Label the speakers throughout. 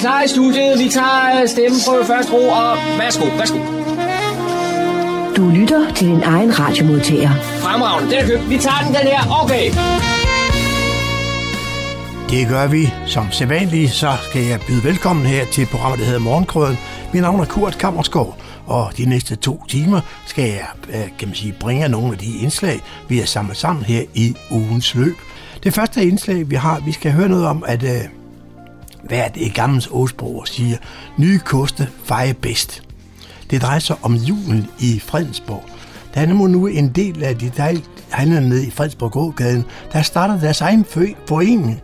Speaker 1: Klar i studiet. Vi tager stemmen på første ro, og værsgo, værsgo.
Speaker 2: Du lytter til din egen radiomodtager.
Speaker 1: Fremragende, den er købt. Vi tager den, den her. Okay.
Speaker 3: Det gør vi. Som sædvanligt, så skal jeg byde velkommen her til programmet, der hedder Morgenkrøden. Mit navn er Kurt Kammerskov, og de næste to timer skal jeg øh, kan man sige, bringe nogle af de indslag, vi har samlet sammen her i ugens løb. Det første indslag, vi har, vi skal høre noget om, at øh, hvad er det gamle ordsprog siger, nye koste feje bedst. Det drejer sig om julen i Fredensborg. Der er nemlig nu en del af de dejlige nede i Fredensborg Gågaden, der starter deres egen forening.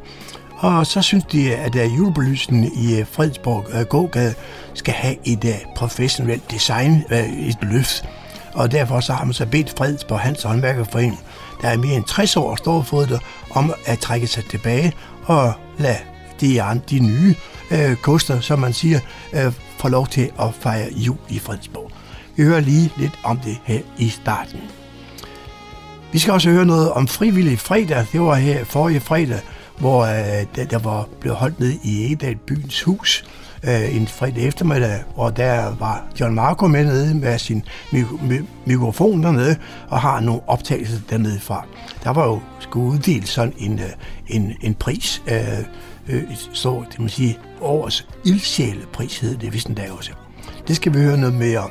Speaker 3: Og så synes de, at øh, julebelysningen i øh, Fredensborg øh, Gågade skal have et professionelt design, et løft. Og derfor så har man så bedt Fredensborg Hans Håndværkerforening, der er mere end 60 år står fået det, om at trække sig tilbage og lade de, de nye øh, koster, som man siger, øh, får lov til at fejre jul i Fredensborg. Vi hører lige lidt om det her i starten. Vi skal også høre noget om frivillig fredag. Det var her forrige fredag, hvor øh, der var blevet holdt ned i Egedal byens hus øh, en fredag eftermiddag, og der var John Marco med nede med sin mikrofon dernede, og har nogle optagelser dernede fra. Der var jo skulle uddelt sådan en, øh, en, en pris, øh, øh, så det må sige, årets ildsjælepris hed det vist endda også. Det skal vi høre noget mere om.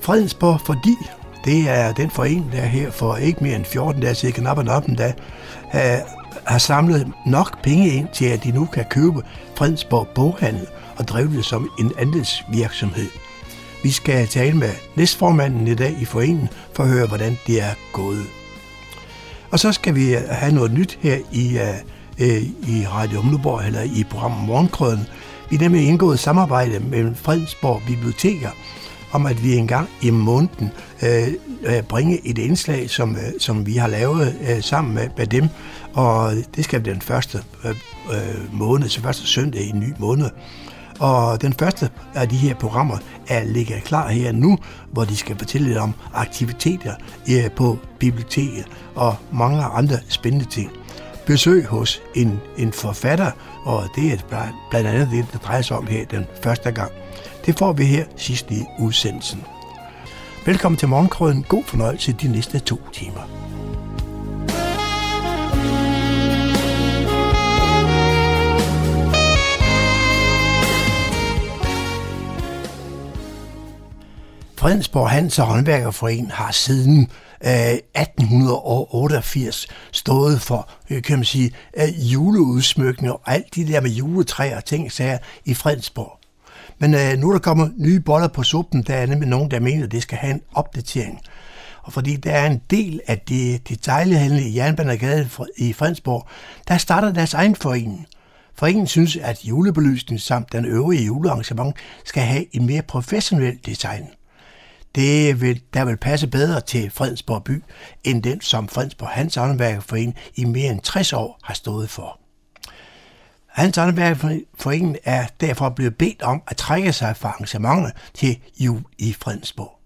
Speaker 3: Fredensborg, fordi det er den forening, der her for ikke mere end 14 dage cirka knap og en dag, øh, har samlet nok penge ind til, at de nu kan købe Fredensborg Boghandel og drive det som en andelsvirksomhed. Vi skal tale med næstformanden i dag i foreningen for at høre, hvordan det er gået. Og så skal vi have noget nyt her i, uh, Øh, i Radio Umleborg, eller i programmet Morgenkrøden. Vi er nemlig indgået et samarbejde med Fredsborg Biblioteker om, at vi engang i måneden øh, øh, bringe et indslag, som, øh, som vi har lavet øh, sammen med, med dem. Og det skal den første øh, øh, måned, så første søndag i en ny måned. Og den første af de her programmer er ligger klar her nu, hvor de skal fortælle lidt om aktiviteter øh, på biblioteket og mange andre spændende ting. Besøg hos en, en forfatter, og det er blandt andet det, der drejer sig om her den første gang. Det får vi her sidst i udsendelsen. Velkommen til Morgenkrøden. God fornøjelse de næste to timer. Fredensborg Hans og Håndværkerforening har siden øh, 1888 stået for, øh, kan man sige, øh, juleudsmykning og alt de der med juletræer og ting sager i Fredensborg. Men øh, nu er der kommet nye boller på suppen. Der er nemlig nogen, der mener, at det skal have en opdatering. Og fordi der er en del af det detaljhandel i Jernbanegade i Fredensborg, der starter deres egen forening. Foreningen synes, at julebelysningen samt den øvrige julearrangement skal have en mere professionel design. Det vil, der vil passe bedre til Fredensborg by, end den, som Fredensborg Hans Håndværkerforening i mere end 60 år har stået for. Hans Håndværkerforening er derfor blevet bedt om at trække sig fra arrangementet til jul i Fredensborg.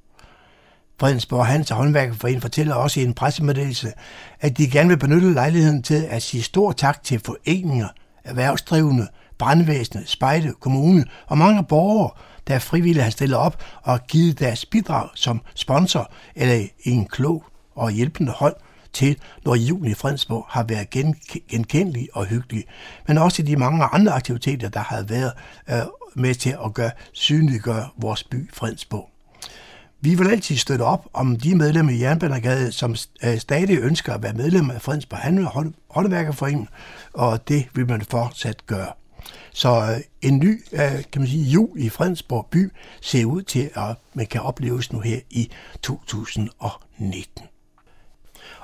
Speaker 3: Fredensborg Hans Håndværkerforening fortæller også i en pressemeddelelse, at de gerne vil benytte lejligheden til at sige stor tak til foreninger, erhvervsdrivende, brandvæsenet, spejde, kommune og mange borgere, der frivilligt har stillet op og givet deres bidrag som sponsor eller en klog og hjælpende hånd til, når julen i Fredensborg har været gen, genkendelig og hyggelig, men også de mange andre aktiviteter, der har været øh, med til at gøre, synliggøre vores by Fredensborg. Vi vil altid støtte op om de medlemmer i Jernbanegade, som øh, stadig ønsker at være medlemmer af Fredensborg Handel og Håndværkerforeningen, og det vil man fortsat gøre. Så øh, en ny øh, kan man sige, jul i Fredensborg by ser ud til, at man kan opleves nu her i 2019.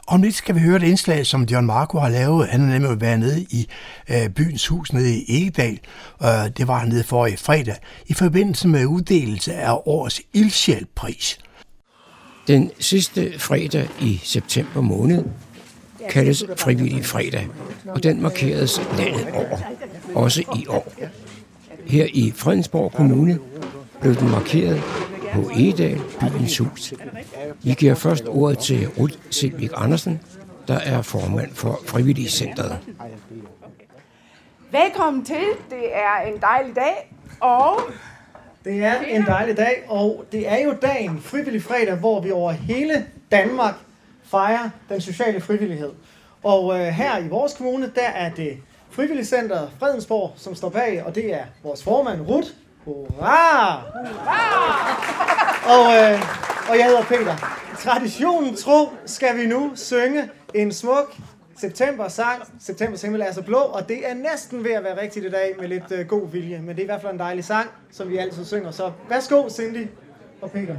Speaker 3: Om lidt skal vi høre et indslag, som John Marco har lavet. Han har nemlig været nede i øh, byens hus nede i Egedal. Øh, det var han nede for i fredag, i forbindelse med uddelelse af årets ildsjælpris.
Speaker 4: Den sidste fredag i september måned kaldes frivillig fredag, og den markeres landet over, også i år. Her i Fredensborg Kommune blev den markeret på Egedal, byens hus. Vi giver først ordet til Ruth Silvik Andersen, der er formand for Frivillige Centeret.
Speaker 5: Velkommen til. Det er en dejlig dag, og
Speaker 6: Det er en dejlig dag, og det er jo dagen Frivillig Fredag, hvor vi over hele Danmark fejrer den sociale frivillighed. Og øh, her i vores kommune, der er det Frivilligcenter Fredensborg, som står bag, og det er vores formand, Rut. Hurra! Og, øh, og jeg hedder Peter. Traditionen tro skal vi nu synge en smuk september-sang. Septembers himmel er så blå, og det er næsten ved at være rigtigt i dag med lidt øh, god vilje. Men det er i hvert fald en dejlig sang, som vi altid synger. Så værsgo, Cindy og Peter.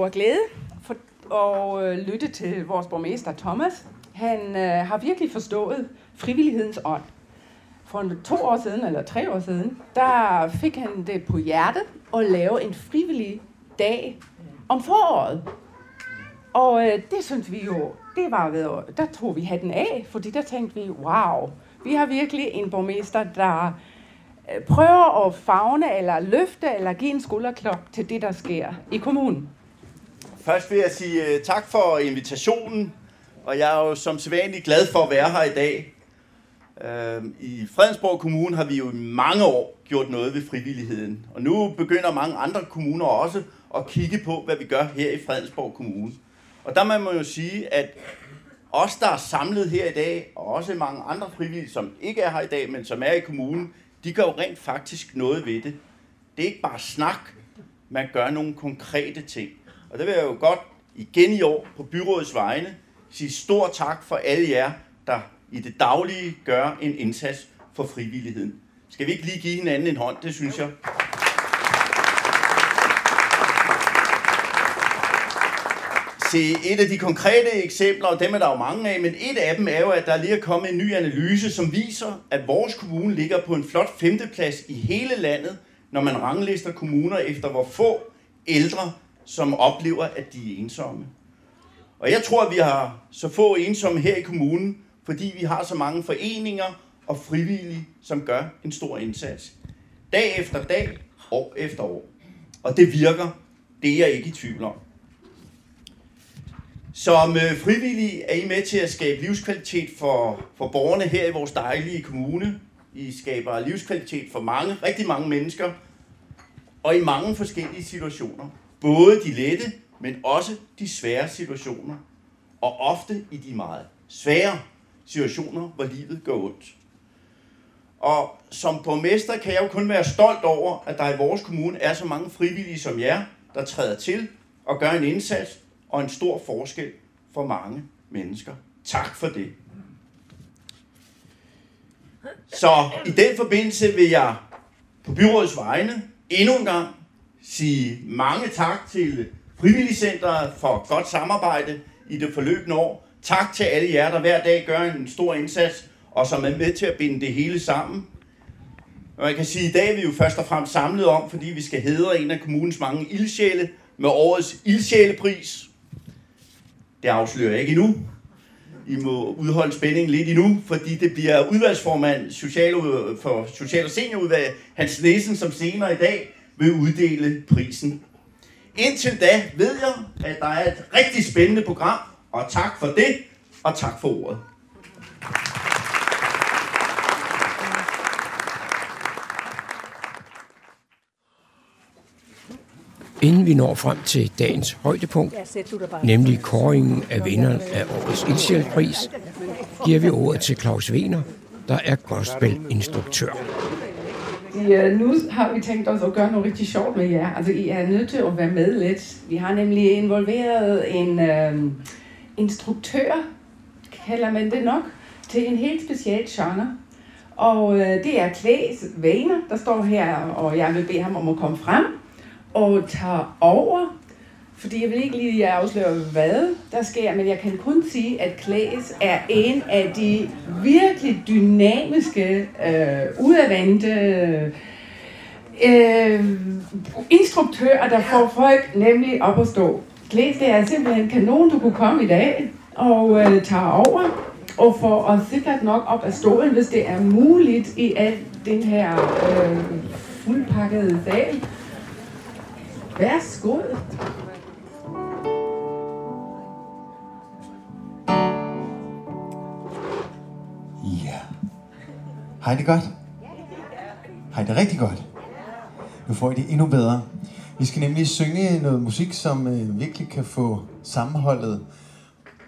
Speaker 5: Stor glæde for at øh, lytte til vores borgmester Thomas. Han øh, har virkelig forstået frivillighedens ånd. For to år siden, eller tre år siden, der fik han det på hjertet at lave en frivillig dag om foråret. Og øh, det synes vi jo, det var ved, at- der tog vi hatten af, fordi der tænkte vi, wow, vi har virkelig en borgmester, der øh, prøver at fagne eller løfte eller give en skulderklop til det, der sker i kommunen.
Speaker 7: Først vil jeg sige uh, tak for invitationen, og jeg er jo som sædvanligt glad for at være her i dag. Uh, I Fredensborg Kommune har vi jo i mange år gjort noget ved frivilligheden, og nu begynder mange andre kommuner også at kigge på, hvad vi gør her i Fredensborg Kommune. Og der må man jo sige, at os, der er samlet her i dag, og også mange andre frivillige, som ikke er her i dag, men som er i kommunen, de gør jo rent faktisk noget ved det. Det er ikke bare snak, man gør nogle konkrete ting. Og det vil jeg jo godt igen i år på byrådets vegne sige stor tak for alle jer, der i det daglige gør en indsats for frivilligheden. Skal vi ikke lige give hinanden en hånd? Det synes jeg. Se, et af de konkrete eksempler, og dem er der jo mange af, men et af dem er jo, at der lige er kommet en ny analyse, som viser, at vores kommune ligger på en flot femteplads i hele landet, når man ranglister kommuner efter, hvor få ældre, som oplever, at de er ensomme. Og jeg tror, at vi har så få ensomme her i kommunen, fordi vi har så mange foreninger og frivillige, som gør en stor indsats. Dag efter dag, år efter år. Og det virker. Det er jeg ikke i tvivl om. Som øh, frivillige er I med til at skabe livskvalitet for, for borgerne her i vores dejlige kommune. I skaber livskvalitet for mange, rigtig mange mennesker, og i mange forskellige situationer. Både de lette, men også de svære situationer. Og ofte i de meget svære situationer, hvor livet går ondt. Og som borgmester kan jeg jo kun være stolt over, at der i vores kommune er så mange frivillige som jer, der træder til og gør en indsats og en stor forskel for mange mennesker. Tak for det. Så i den forbindelse vil jeg på byrådets vegne endnu en gang sige mange tak til Frivilligcenteret for godt samarbejde i det forløbende år. Tak til alle jer, der hver dag gør en stor indsats, og som er med til at binde det hele sammen. Og jeg kan sige, at i dag er vi jo først og fremmest samlet om, fordi vi skal hedre en af kommunens mange ildsjæle med årets ildsjælepris. Det afslører jeg ikke endnu. I må udholde spændingen lidt endnu, fordi det bliver udvalgsformand social, for Social- og Seniorudvalget, Hans Nielsen, som senere i dag vil uddele prisen. Indtil da ved jeg, at der er et rigtig spændende program, og tak for det, og tak for ordet.
Speaker 4: Inden vi når frem til dagens højdepunkt, nemlig kåringen af vinderen af årets ildsjælpris, giver vi ordet til Claus Wiener, der er gospelinstruktør.
Speaker 5: Ja, øh, nu har vi tænkt os at gøre noget rigtig sjovt med jer. Altså, I er nødt til at være med lidt. Vi har nemlig involveret en øh, instruktør kalder man det nok til en helt speciel genre. Og øh, det er Klaas Vaner, der står her, og jeg vil bede ham om at komme frem og tage over. Fordi jeg vil ikke lige afsløre, hvad der sker, men jeg kan kun sige, at Klaes er en af de virkelig dynamiske, øh, udadvendte øh, instruktører, der får folk nemlig op at stå. Klaes, det er simpelthen kanon, du kunne komme i dag og øh, tage over og få os sikkert nok op af stolen, hvis det er muligt i al den her øh, fuldpakkede sal. Værsgo.
Speaker 8: Hej det godt? Hej det rigtig godt? Nu får I det endnu bedre. Vi skal nemlig synge noget musik, som øh, virkelig kan få sammenholdet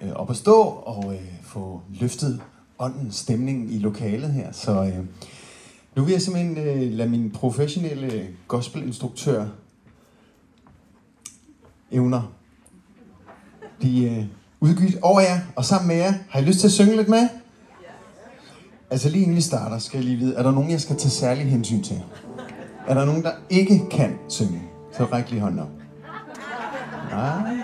Speaker 8: øh, op at stå og øh, få løftet åndens stemningen i lokalet her. Så øh, nu vil jeg simpelthen øh, lade min professionelle gospelinstruktør evner de øh, udgivet over jer og sammen med jer. Har I lyst til at synge lidt med? Altså lige inden vi starter, skal jeg lige vide, er der nogen, jeg skal tage særlig hensyn til? Er der nogen, der ikke kan synge? Så ræk lige hånden op. Nej.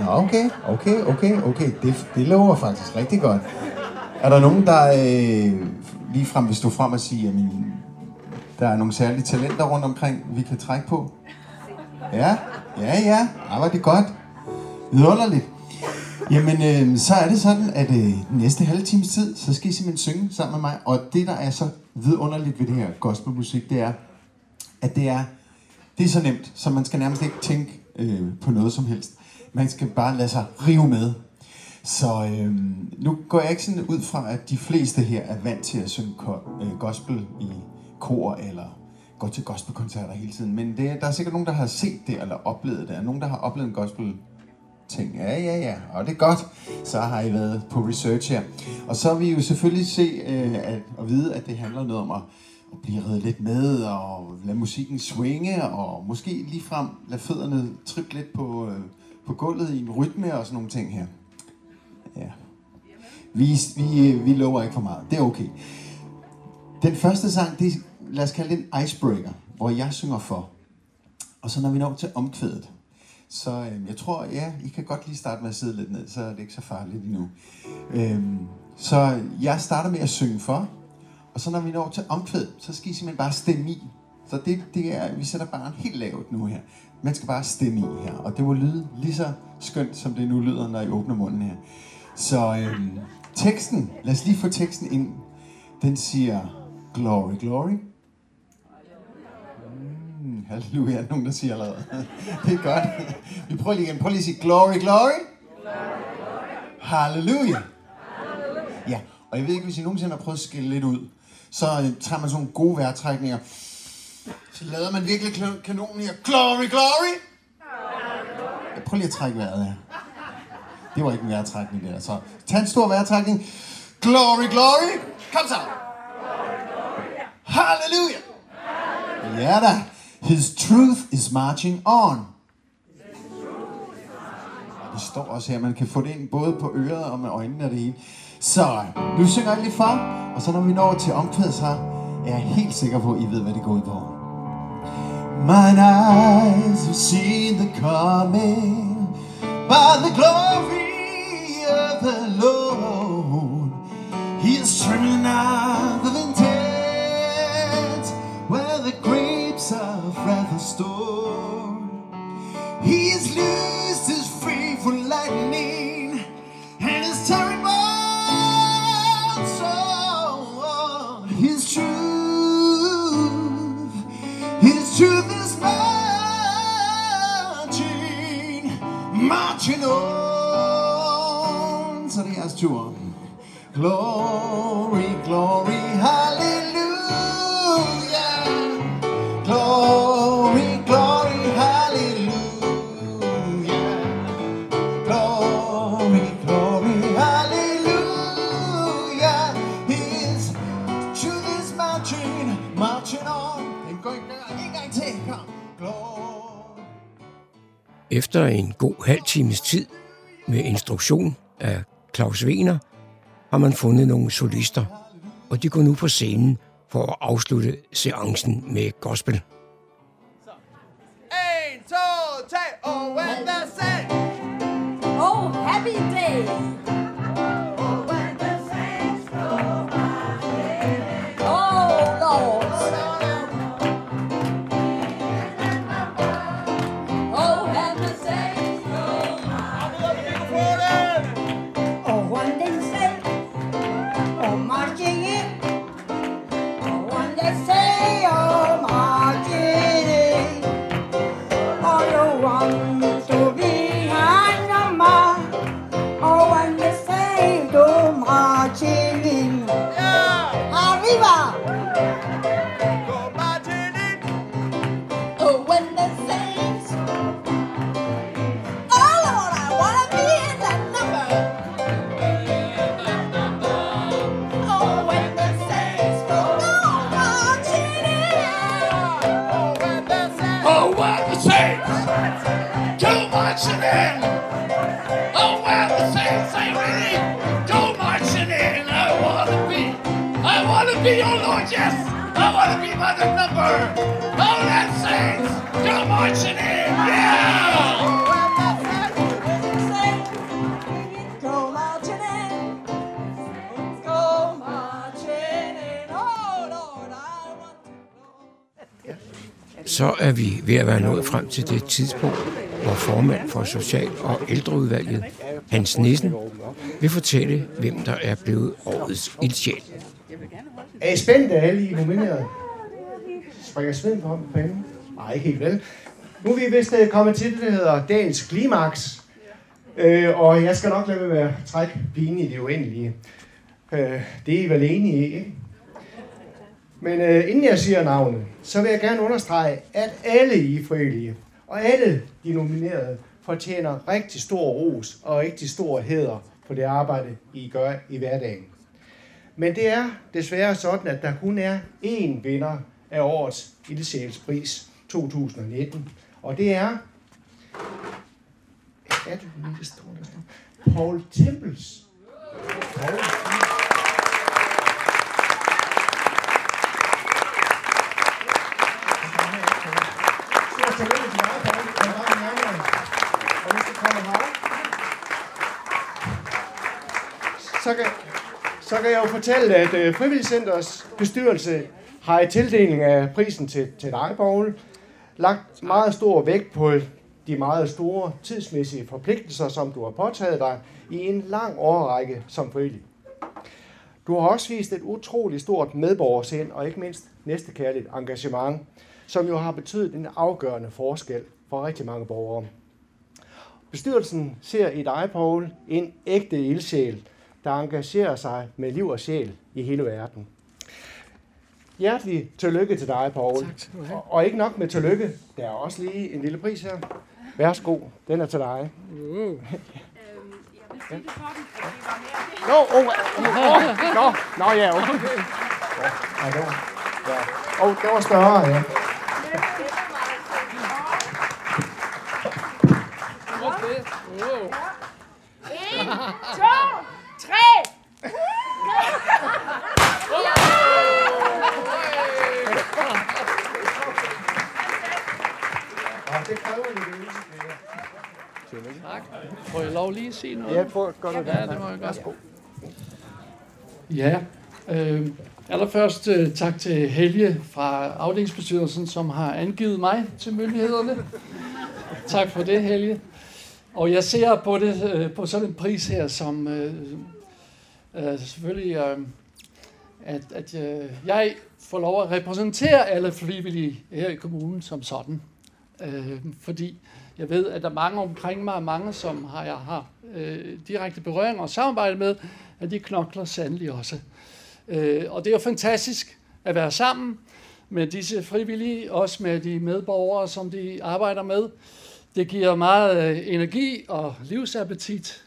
Speaker 8: Nå, okay, okay, okay, okay. Det, det lover faktisk rigtig godt. Er der nogen, der øh, lige frem vil stå frem og sige, at der er nogle særlige talenter rundt omkring, vi kan trække på? Ja, ja, ja. Ja, var det godt. Vidunderligt. Jamen, øh, så er det sådan, at øh, næste halve times tid, så skal I simpelthen synge sammen med mig. Og det, der er så vidunderligt ved det her gospelmusik, det er, at det er, det er så nemt, så man skal nærmest ikke tænke øh, på noget som helst. Man skal bare lade sig rive med. Så øh, nu går jeg ikke sådan ud fra, at de fleste her er vant til at synge ko- øh, gospel i kor eller går til gospelkoncerter hele tiden. Men det, der er sikkert nogen, der har set det eller oplevet det. Og nogen, der har oplevet en gospel ting. Ja, ja, ja. Og det er godt. Så har I været på research her. Og så vil I jo selvfølgelig se øh, at, og vide, at det handler noget om at, at blive reddet lidt med, og lade musikken swinge, og måske ligefrem lade fødderne trippe lidt på, øh, på gulvet i en rytme og sådan nogle ting her. Ja. Vi, vi, vi lover ikke for meget. Det er okay. Den første sang, det er, lad os kalde det en icebreaker, hvor jeg synger for. Og så når vi når til omkvædet, så øh, jeg tror, ja, I kan godt lige starte med at sidde lidt ned, så er det ikke så farligt endnu. Øh, så jeg starter med at synge for, og så når vi når til omkvæd, så skal I simpelthen bare stemme i. Så det, det er, vi sætter bare helt lavt nu her. Man skal bare stemme i her, og det må lyde lige så skønt, som det nu lyder, når I åbner munden her. Så øh, teksten, lad os lige få teksten ind. Den siger, glory, glory. Mm, halleluja, nogen der siger allerede. det er godt. Vi prøver lige igen. Prøv lige at sige, glory, glory. Halleluja. Ja, og jeg ved ikke, hvis I nogensinde har prøvet at skille lidt ud, så øh, tager man sådan nogle gode vejrtrækninger. Så lader man virkelig kanonen her. Glory, glory. Jeg prøver lige at trække vejret her. Det var ikke en vejrtrækning der. Så tag en stor vejrtrækning. Glory, glory. Kom så. Halleluja. Ja da. His truth is marching on. Det står også her, man kan få det ind både på øret og med øjnene og det hele. Så nu synger jeg lige for, og så når vi når til omkvædet, så er jeg helt sikker på, at I ved, hvad det går ud på. Mine eyes have seen the coming by the glory of the Lord. He is trimming out grapes of wrath stored. He is loosed his free for lightning and his terrible soul. His truth, his truth is marching, marching on. Så det er jeres tur. Glory,
Speaker 4: Efter en god halv times tid med instruktion af Claus Wener, har man fundet nogle solister, og de går nu på scenen for at afslutte seancen med gospel.
Speaker 9: En, to, tre, og when the saints
Speaker 10: Oh, happy day. I want to be
Speaker 11: mother number. Oh, that saints go marching in. Yeah.
Speaker 12: In. Go in. Oh,
Speaker 4: Så er vi ved at være nået frem til det tidspunkt, hvor formand for Social- og Ældreudvalget, Hans Nissen, vil fortælle, hvem der er blevet årets ildsjæl.
Speaker 13: Er I spændte, alle I nomineret? Springer sveden på panden? Nej, ikke helt vel. Nu er vi vist øh, kommet til det, der hedder dagens klimaks. Øh, og jeg skal nok lade være med at trække pigen i det uendelige. Øh, det er I vel enige i, ikke? Men øh, inden jeg siger navnet, så vil jeg gerne understrege, at alle I frivillige og alle de nominerede fortjener rigtig stor ros og rigtig stor hæder for det arbejde, I gør i hverdagen. Men det er desværre sådan, at der kun er én vinder af årets Ildsjælspris 2019. Og det er... Er det lige, det står, der? Paul Tempels. Paul. Så kan, så kan jeg jo fortælle, at øh, Frivilligcenters bestyrelse har i tildeling af prisen til, til dig, Borgel, lagt meget stor vægt på de meget store tidsmæssige forpligtelser, som du har påtaget dig i en lang årrække som frivillig. Du har også vist et utroligt stort medborgersind og ikke mindst næstekærligt engagement, som jo har betydet en afgørende forskel for rigtig mange borgere. Bestyrelsen ser i dig, Poul, en ægte ildsjæl, der engagerer sig med liv og sjæl i hele verden. Hjertelig tillykke til dig, Paul. Tak
Speaker 14: skal du have.
Speaker 13: Og, og ikke nok med tillykke, der er også lige en lille pris her. Værsgo, den er til dig.
Speaker 14: Wow.
Speaker 13: Nå, oh, oh, oh, nå, nå, ja, okay. Ja, det var, ja. Oh, det var større, ja.
Speaker 14: Wow.
Speaker 10: En, to, tre.
Speaker 13: Ja, det kræver lidt øvelse, det her.
Speaker 14: Tak. Får jeg lov lige at sige noget?
Speaker 13: Ja, prøv at gøre det.
Speaker 14: Ja, det må jeg godt. Ja, øh, allerførst øh, tak til Helge fra afdelingsbestyrelsen, som har angivet mig til myndighederne. tak for det, Helge. Og jeg ser på det øh, på sådan en pris her, som øh, øh, selvfølgelig, øh, at, at øh, jeg får lov at repræsentere alle frivillige her i kommunen som sådan. Øh, fordi jeg ved, at der er mange omkring mig, mange som har, jeg har øh, direkte berøring og samarbejde med, at de knokler sandelig også. Øh, og det er jo fantastisk at være sammen med disse frivillige, også med de medborgere, som de arbejder med. Det giver meget øh, energi og livsappetit.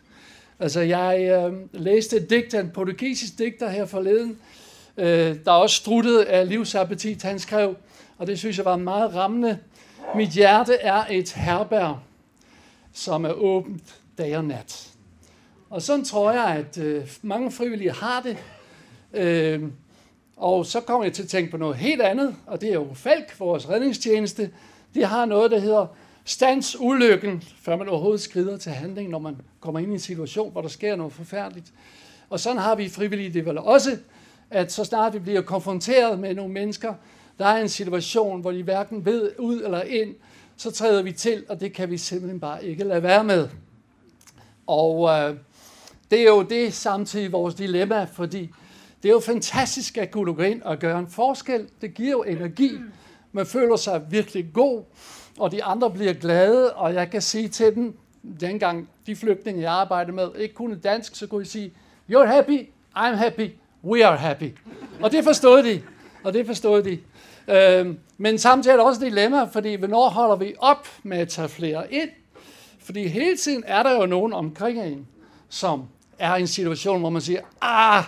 Speaker 14: Altså, jeg øh, læste et digt af en portugisisk digter her forleden, øh, der også struttede af livsappetit, han skrev, og det synes jeg var meget rammende. Mit hjerte er et herberg, som er åbent dag og nat. Og sådan tror jeg, at øh, mange frivillige har det. Øh, og så kommer jeg til at tænke på noget helt andet, og det er jo Falk, vores redningstjeneste. De har noget, der hedder stands ulykken, før man overhovedet skrider til handling, når man kommer ind i en situation, hvor der sker noget forfærdeligt. Og sådan har vi frivillige det vel også, at så snart vi bliver konfronteret med nogle mennesker, der er en situation, hvor de hverken ved ud eller ind, så træder vi til, og det kan vi simpelthen bare ikke lade være med. Og øh, det er jo det samtidig vores dilemma, fordi det er jo fantastisk at kunne gå ind og gøre en forskel. Det giver jo energi. Man føler sig virkelig god, og de andre bliver glade, og jeg kan sige til dem, dengang de flygtninge, jeg arbejdede med, ikke kunne dansk, så kunne jeg sige, you're happy, I'm happy, we are happy. Og det forstod de, og det forstod de. Øh, men samtidig er der også et dilemma, fordi hvornår holder vi op med at tage flere ind? Fordi hele tiden er der jo nogen omkring en, som er i en situation, hvor man siger, ah,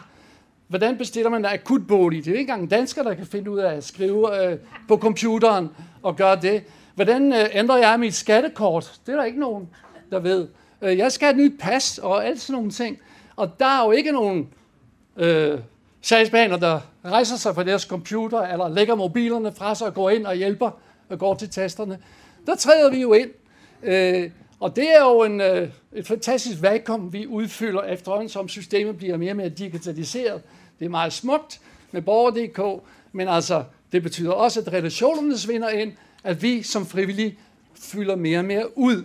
Speaker 14: hvordan bestiller man en akutbolig? Det er jo ikke engang dansker, der kan finde ud af at skrive øh, på computeren og gøre det. Hvordan øh, ændrer jeg mit skattekort? Det er der ikke nogen, der ved. Øh, jeg skal have et nyt pas og alt sådan nogle ting. Og der er jo ikke nogen øh, sagsbehandler, der rejser sig fra deres computer, eller lægger mobilerne fra sig og går ind og hjælper og går til tasterne. Der træder vi jo ind. Øh, og det er jo en, øh, et fantastisk vakuum, vi udfylder efterhånden, som systemet bliver mere og mere digitaliseret. Det er meget smukt med borger.dk, men altså, det betyder også, at relationerne svinder ind, at vi som frivillige fylder mere og mere ud.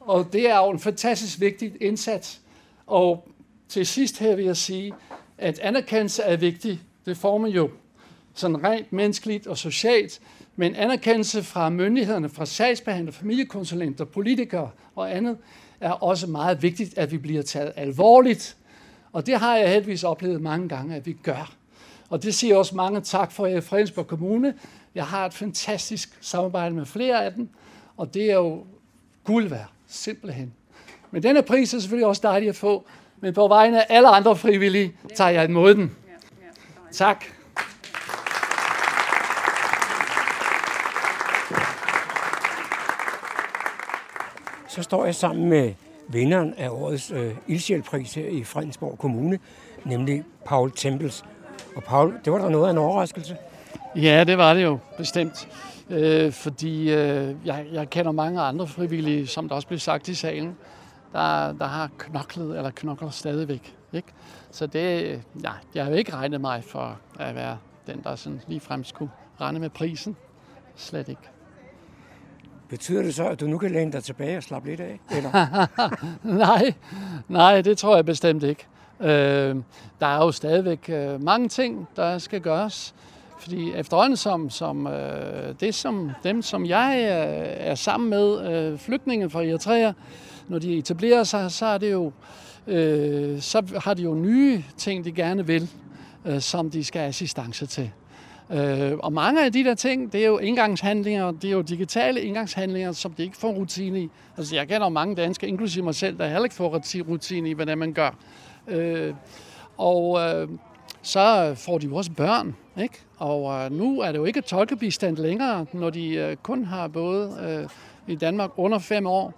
Speaker 14: Og det er jo en fantastisk vigtig indsats. Og til sidst her vil jeg sige, at anerkendelse er vigtig. Det får man jo sådan rent menneskeligt og socialt. Men anerkendelse fra myndighederne, fra sagsbehandlere, familiekonsulenter, politikere og andet, er også meget vigtigt, at vi bliver taget alvorligt. Og det har jeg heldigvis oplevet mange gange, at vi gør. Og det siger også mange tak for jer i Fredensborg Kommune. Jeg har et fantastisk samarbejde med flere af dem, og det er jo guld værd, simpelthen. Men denne pris er selvfølgelig også dejlig at få, men på vegne af alle andre frivillige tager jeg imod den. Tak.
Speaker 4: Så står jeg sammen med vinderen af årets øh, ildsjælpris her i Fredensborg Kommune, nemlig Paul Tempels. Og Paul, det var da noget af en overraskelse.
Speaker 14: Ja, det var det jo bestemt. Øh, fordi øh, jeg, jeg kender mange andre frivillige, som der også blev sagt i salen, der, der har knoklet eller knokler stadigvæk. Ikke? Så det, ja, jeg har jo ikke regnet mig for at være den, der sådan ligefrem skulle rende med prisen. Slet ikke.
Speaker 4: Betyder det så, at du nu kan læne dig tilbage og slappe lidt af? Eller?
Speaker 14: nej, nej, det tror jeg bestemt ikke. Øh, der er jo stadigvæk øh, mange ting, der skal gøres. Fordi efterhånden som, som øh, det som dem, som jeg øh, er sammen med, øh, flygtninge fra Eritrea, når de etablerer sig, så er det jo, øh, så har de jo nye ting, de gerne vil, øh, som de skal have assistance til. Øh, og mange af de der ting, det er jo indgangshandlinger, det er jo digitale indgangshandlinger, som de ikke får rutine i. Altså jeg kender mange danskere, inklusive mig selv, der heller ikke får rutine i, hvordan man gør. Øh, og øh, så får de jo også børn, ikke? Og øh, nu er det jo ikke tolkebistand længere, når de øh, kun har både øh, i Danmark under fem år.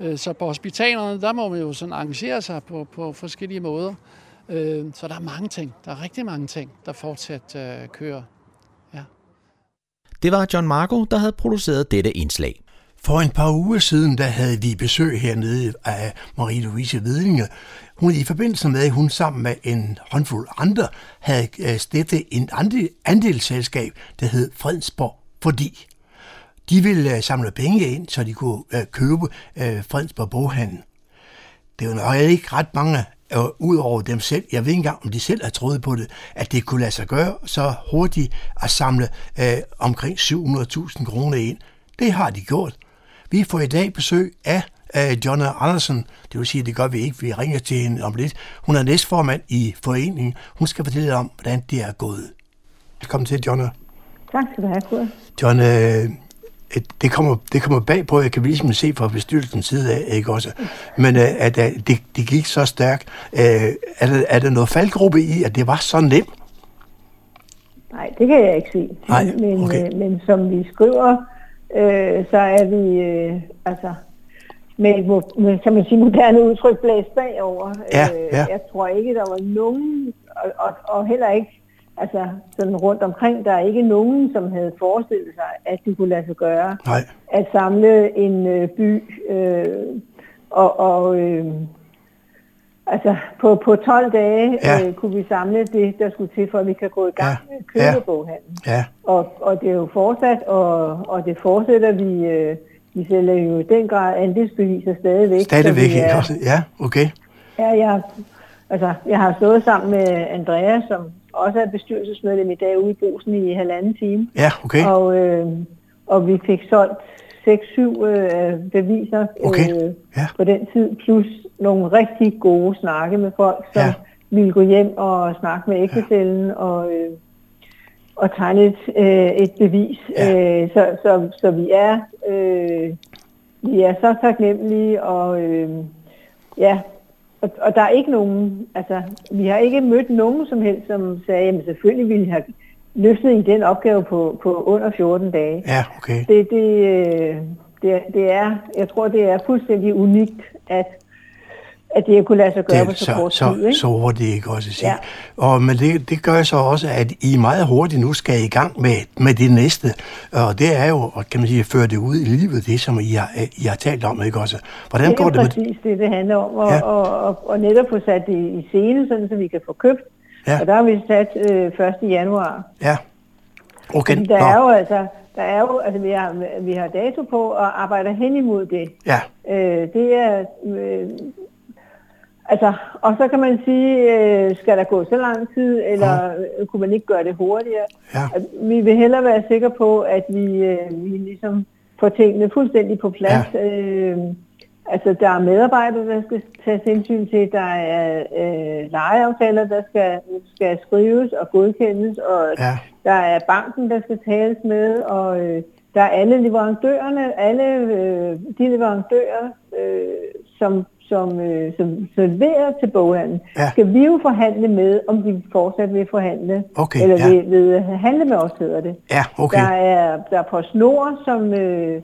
Speaker 14: Øh, så på hospitalerne, der må man jo sådan arrangere sig på, på forskellige måder. Øh, så der er mange ting, der er rigtig mange ting, der fortsat øh, kører.
Speaker 15: Det var John Marco, der havde produceret dette indslag.
Speaker 3: For en par uger siden, der havde vi besøg hernede af Marie-Louise Vedlinge. Hun i forbindelse med, at hun sammen med en håndfuld andre havde stiftet en andel, andelsselskab, der hed Fredensborg Fordi. De ville øh, samle penge ind, så de kunne øh, købe Fredensborg Boghandel. Det var nok ikke ret mange øh, ud over dem selv. Jeg ved ikke engang, om de selv har troet på det, at det kunne lade sig gøre så hurtigt at samle øh, omkring 700.000 kroner ind. Det har de gjort. Vi får i dag besøg af øh, Jonna Andersen. Det vil sige, at det gør vi ikke. Vi ringer til hende om lidt. Hun er næstformand i foreningen. Hun skal fortælle om, hvordan det er gået. Velkommen til, Jonna.
Speaker 16: Tak skal du have, Kurt.
Speaker 3: John, øh, det kommer, det kommer bag på, jeg kan ligesom se fra bestyrelsens side af, ikke også? Men øh, at, at det, det gik så stærkt. Øh, er, der, er der noget faldgruppe i, at det var så nemt?
Speaker 16: Nej, det kan jeg ikke se.
Speaker 3: Nej,
Speaker 16: men,
Speaker 3: okay.
Speaker 16: øh, men som vi skriver, øh, så er vi, øh, altså, med, med kan man sige, moderne udtryk blæst bagover.
Speaker 3: Ja,
Speaker 16: Øh,
Speaker 3: ja.
Speaker 16: Jeg tror ikke, der var nogen, og, og, og heller ikke altså sådan rundt omkring, der er ikke nogen, som havde forestillet sig, at det kunne lade sig gøre
Speaker 3: Nej.
Speaker 16: at samle en øh, by øh, og, og øh, altså på, på 12 dage
Speaker 3: Ja.
Speaker 16: øh, kunne vi samle det, der skulle til, for at vi kan gå i gang
Speaker 3: Ja.
Speaker 16: med købeboghandlen.
Speaker 3: Ja,
Speaker 16: Og, og det er jo fortsat, og, og det fortsætter vi. Øh, vi sælger jo i den grad andelsbeviser stadigvæk.
Speaker 3: stadigvæk.
Speaker 16: er-?
Speaker 3: Ja, okay.
Speaker 16: Ja, jeg, altså, jeg har stået sammen med Andrea, som også er bestyrelsesmedlem i dag ude i Bosen i halvanden time.
Speaker 3: Ja, okay.
Speaker 16: Og, øh, og vi fik solgt 6-7 øh, beviser
Speaker 3: Okay,
Speaker 16: øh,
Speaker 3: ja.
Speaker 16: på den tid, plus nogle rigtig gode snakke med folk, som
Speaker 3: Ja.
Speaker 16: ville gå hjem og snakke med ægtefælden og, øh, og tegne et, øh, et bevis. Ja. Øh, så, så, så vi er øh, vi er så taknemmelige, og øh, ja, og, og der er ikke nogen, altså vi har ikke mødt nogen som helst, som sagde, jamen selvfølgelig ville jeg have løftet i den opgave på, på under 14 dage.
Speaker 3: Ja, okay.
Speaker 16: Det, det, øh, det, det er, jeg tror, det er fuldstændig unikt, at, at det kunne lade sig gøre på
Speaker 3: Det,
Speaker 16: så,
Speaker 3: så,
Speaker 16: kort
Speaker 3: så,
Speaker 16: tid. Ikke?
Speaker 3: så hurtigt ikke også sige.
Speaker 16: Ja.
Speaker 3: Og, men det, det gør så også, at I meget hurtigt nu skal i gang med, med det næste. Og det er jo, kan man sige, at føre det ud i livet, det som I har, I har talt om, ikke også? Hvordan
Speaker 16: det er
Speaker 3: går det med
Speaker 16: præcis det, det handler om, og,
Speaker 3: ja.
Speaker 16: og, og, og netop få sat det i scene, sådan, så vi kan få købt.
Speaker 3: Ja.
Speaker 16: Og der har vi sat øh, 1. januar.
Speaker 3: Ja. Okay.
Speaker 16: Fordi der
Speaker 3: Nå.
Speaker 16: er jo altså, der er jo, altså vi har, vi har dato på og arbejder hen imod det.
Speaker 3: Ja.
Speaker 16: Øh, det er, øh, altså, og så kan man sige, øh, skal der gå så lang tid, eller øh, kunne man ikke gøre det hurtigere?
Speaker 3: Ja.
Speaker 16: At Vi vil hellere være sikre på, at vi, øh, vi ligesom får tingene fuldstændig på plads. Ja. Øh, altså, der er medarbejdere, der skal tages hensyn til, der er øh, lejeaftaler, der skal, skal skrives og godkendes, og
Speaker 3: Ja.
Speaker 16: der er banken, der skal tales med, og øh, der er alle leverandørerne, alle øh, de leverandører, øh, som, som, øh, som serverer til boghandlen,
Speaker 3: Ja.
Speaker 16: skal vi jo forhandle med, om de fortsat vil forhandle,
Speaker 3: Okay,
Speaker 16: eller
Speaker 3: ja.
Speaker 16: vil, vil handle med os, hedder det.
Speaker 3: Ja, okay.
Speaker 16: Der er, der er PostNord, som, øh,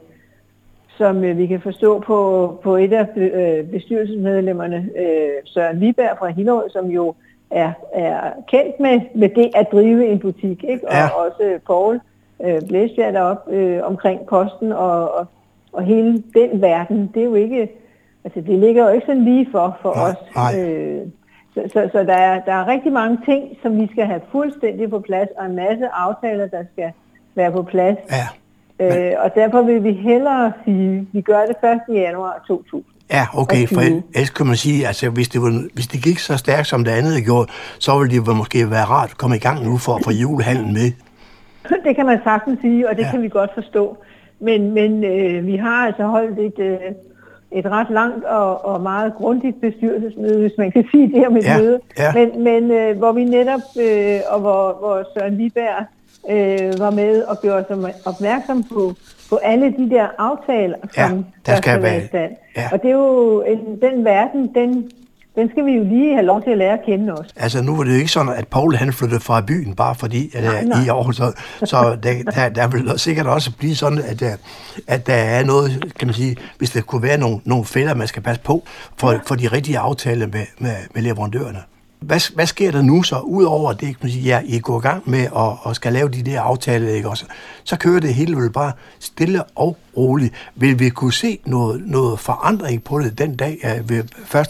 Speaker 16: som øh, vi kan forstå på, på et af øh, bestyrelsesmedlemmerne, øh, Søren Viberg fra Hillerød, som jo er, er kendt med, med det at drive en butik, ikke?
Speaker 3: Ja.
Speaker 16: og også Paul øh, Blæsbjerg derop øh, omkring posten og, og, og hele den verden. Det er jo ikke, altså det ligger jo ikke sådan lige for, for
Speaker 3: Nej,
Speaker 16: os.
Speaker 3: nej.
Speaker 16: Øh, så, så, så der, er, der er rigtig mange ting, som vi skal have fuldstændig på plads, og en masse aftaler, der skal være på plads.
Speaker 3: Ja.
Speaker 16: Øh, og derfor vil vi hellere sige, at vi gør det 1. januar 2000.
Speaker 3: Ja, okay, for ellers kan man sige, altså hvis det, var, hvis det gik så stærkt, som det andet gjort, så ville det måske være rart at komme i gang nu for at få julehandlen med.
Speaker 16: Det kan man sagtens sige, og det
Speaker 3: ja.
Speaker 16: kan vi godt forstå. Men, men øh, vi har altså holdt et, øh, et ret langt og, og meget grundigt bestyrelsesmøde, hvis man kan sige det om et
Speaker 3: Ja,
Speaker 16: møde.
Speaker 3: ja.
Speaker 16: Men, men øh, hvor vi netop, øh, og hvor, hvor Søren Viberg øh, var med og gjorde os opmærksom på, på alle de der aftaler,
Speaker 3: Ja,
Speaker 16: som
Speaker 3: der skal
Speaker 16: være- i stand.
Speaker 3: ja.
Speaker 16: Og det er jo en, den verden, den, den skal vi jo lige have lov til at lære at kende også.
Speaker 3: Altså nu var det jo ikke sådan, at Paul han flyttede fra byen, bare fordi at,
Speaker 16: Nej,
Speaker 3: nej,
Speaker 16: nej.
Speaker 3: i år, så, så der, der, der vil sikkert også blive sådan, at der, at der er noget, kan man sige, hvis der kunne være nogle, nogle fælder, man skal passe på, for, for de rigtige aftaler med, med, med leverandørerne. Hvad, hvad sker der nu så, udover det, kan man sige, ja, I går i gang med at, og skal lave de der aftaler, ikke også? Så kører det hele vel bare stille og roligt. Vil vi kunne se noget, noget forandring på det den dag øh, ved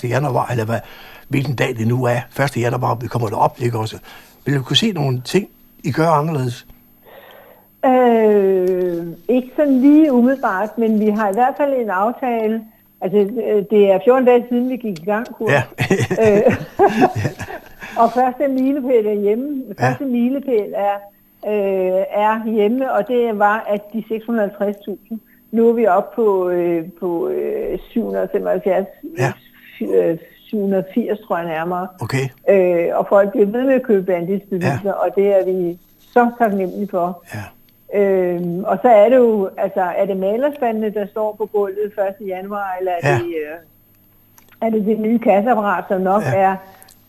Speaker 3: 1. januar, eller hvad, hvilken dag det nu er, 1. januar, vi kommer derop, ikke også? Vil vi kunne se nogle ting, I gør anderledes?
Speaker 16: Øh, ikke sådan lige umiddelbart, men vi har i hvert fald en aftale. Altså, øh, det er 14 dage siden, vi gik i gang, Kurt.
Speaker 3: Ja.
Speaker 16: øh, og første milepæl er hjemme. Første milepæl er, øh, er hjemme, og det var, at de 650.000. Nu er vi oppe på, øh, på øh, 775,
Speaker 3: Ja.
Speaker 16: øh, 780, tror jeg nærmere.
Speaker 3: Okay.
Speaker 16: Øh, og folk bliver ved med at købe andelsbeviser, ja. og det er vi så taknemmelige for.
Speaker 3: Ja.
Speaker 16: Øhm, og så er det jo, altså er det malerspandene, der står på gulvet 1. januar, eller er,
Speaker 3: Ja.
Speaker 16: det, øh, er det det nye kasseapparat, som nok
Speaker 3: Ja.
Speaker 16: er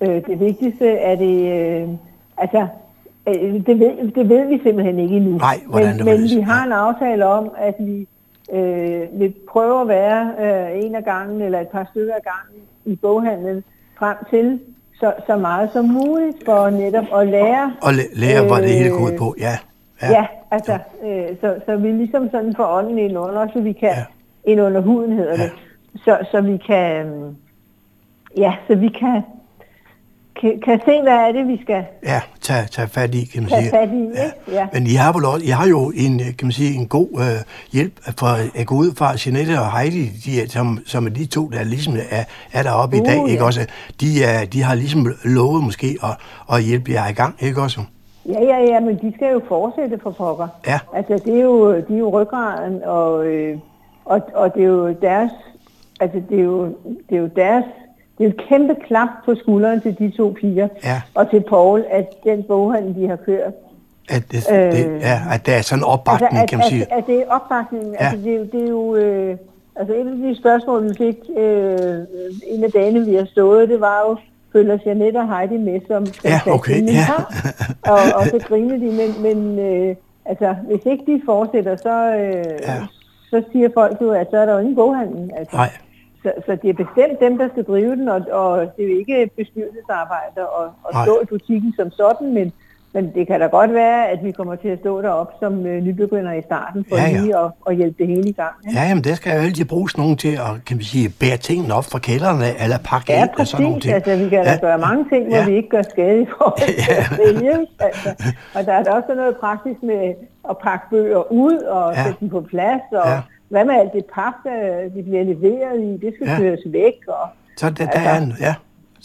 Speaker 16: øh, det vigtigste? Er det, øh, altså, øh, det, ved, det ved vi simpelthen ikke endnu.
Speaker 3: Nej, hvordan
Speaker 16: men,
Speaker 3: det
Speaker 16: men vi har en aftale om, at vi øh, vil prøve at være øh, en af gangen eller et par stykker af gangen i boghandlen frem til så, så meget som muligt for netop at lære.
Speaker 3: Og læ- lære, hvad det hele går ud
Speaker 16: øh,
Speaker 3: på. Ja,
Speaker 16: Ja, ja altså, øh, så, så vi ligesom sådan får ånden ind under, så vi kan, ja. ind under huden hedder det, så, så vi kan, øhm, ja, så vi kan, kan, kan se, hvad er det, vi skal
Speaker 3: ja tage, tage fat i, kan man
Speaker 16: tage
Speaker 3: sige.
Speaker 16: fat i, ikke? Ja.
Speaker 3: Men I har, vel også, I har jo en, kan man sige, en god øh, hjælp for at gå ud fra Jeanette og Heidi, de, er- som, som er de to, der ligesom er, er deroppe i
Speaker 16: Uh,
Speaker 3: dag,
Speaker 16: ja.
Speaker 3: ikke også? De, er, de har ligesom lovet måske at, at hjælpe jer i gang, ikke også?
Speaker 16: Ja, ja, ja, men de skal jo fortsætte for pokker.
Speaker 3: Ja.
Speaker 16: Altså, det er jo, de er jo ryggraden, og, øh, og, og det er jo deres, altså, det er jo, det er jo deres, det er et kæmpe klap på skulderen til de to piger,
Speaker 3: Ja.
Speaker 16: og til Paul, at den boghandel, de har kørt,
Speaker 3: At, det,
Speaker 16: Øh.
Speaker 3: det, ja, at der er sådan en opbakning,
Speaker 16: altså, at,
Speaker 3: kan man sige.
Speaker 16: At, at det er opbakningen. Ja. Altså, det, jo- det er jo... Øh, altså, et af de spørgsmål, vi fik øh, en af dagene, vi har stået, det var jo, følger Jeanette og Heidi med som
Speaker 3: Ja, okay, ja.
Speaker 16: og, og så griner de, men, men øh, altså, hvis ikke de fortsætter, så, øh,
Speaker 3: Ja.
Speaker 16: så siger folk jo, at så er der jo ingen boghandel. Altså.
Speaker 3: Nej.
Speaker 16: Så, så det er bestemt dem, der skal drive den, og, og det er jo ikke bestyrelsesarbejde at
Speaker 3: Nej.
Speaker 16: stå i butikken som sådan, men, men det kan da godt være, at vi kommer til at stå deroppe som øh, nybegynder i starten, for
Speaker 3: Ja,
Speaker 16: ja,
Speaker 3: ja.
Speaker 16: ja. lige at, at hjælpe det hele i gang. Ikke?
Speaker 3: Ja, jamen der skal jo altid bruges nogen til at, kan man sige, bære tingene op fra kælderne, eller pakke
Speaker 16: Ja,
Speaker 3: ind og sådan nogle ting.
Speaker 16: Altså, vi kan da
Speaker 3: Ja.
Speaker 16: gøre mange ting, hvor
Speaker 3: Ja.
Speaker 16: vi ikke gør skade i forhold til at sælge. ikke? Altså, og der er da også noget praktisk med at pakke bøger ud og
Speaker 3: Ja.
Speaker 16: sætte dem på plads, og
Speaker 3: Ja.
Speaker 16: hvad med alt det pap, der de bliver leveret i, det skal
Speaker 3: Ja.
Speaker 16: køres væk. Og,
Speaker 3: Så der, der
Speaker 16: Altså,
Speaker 3: er en, ja.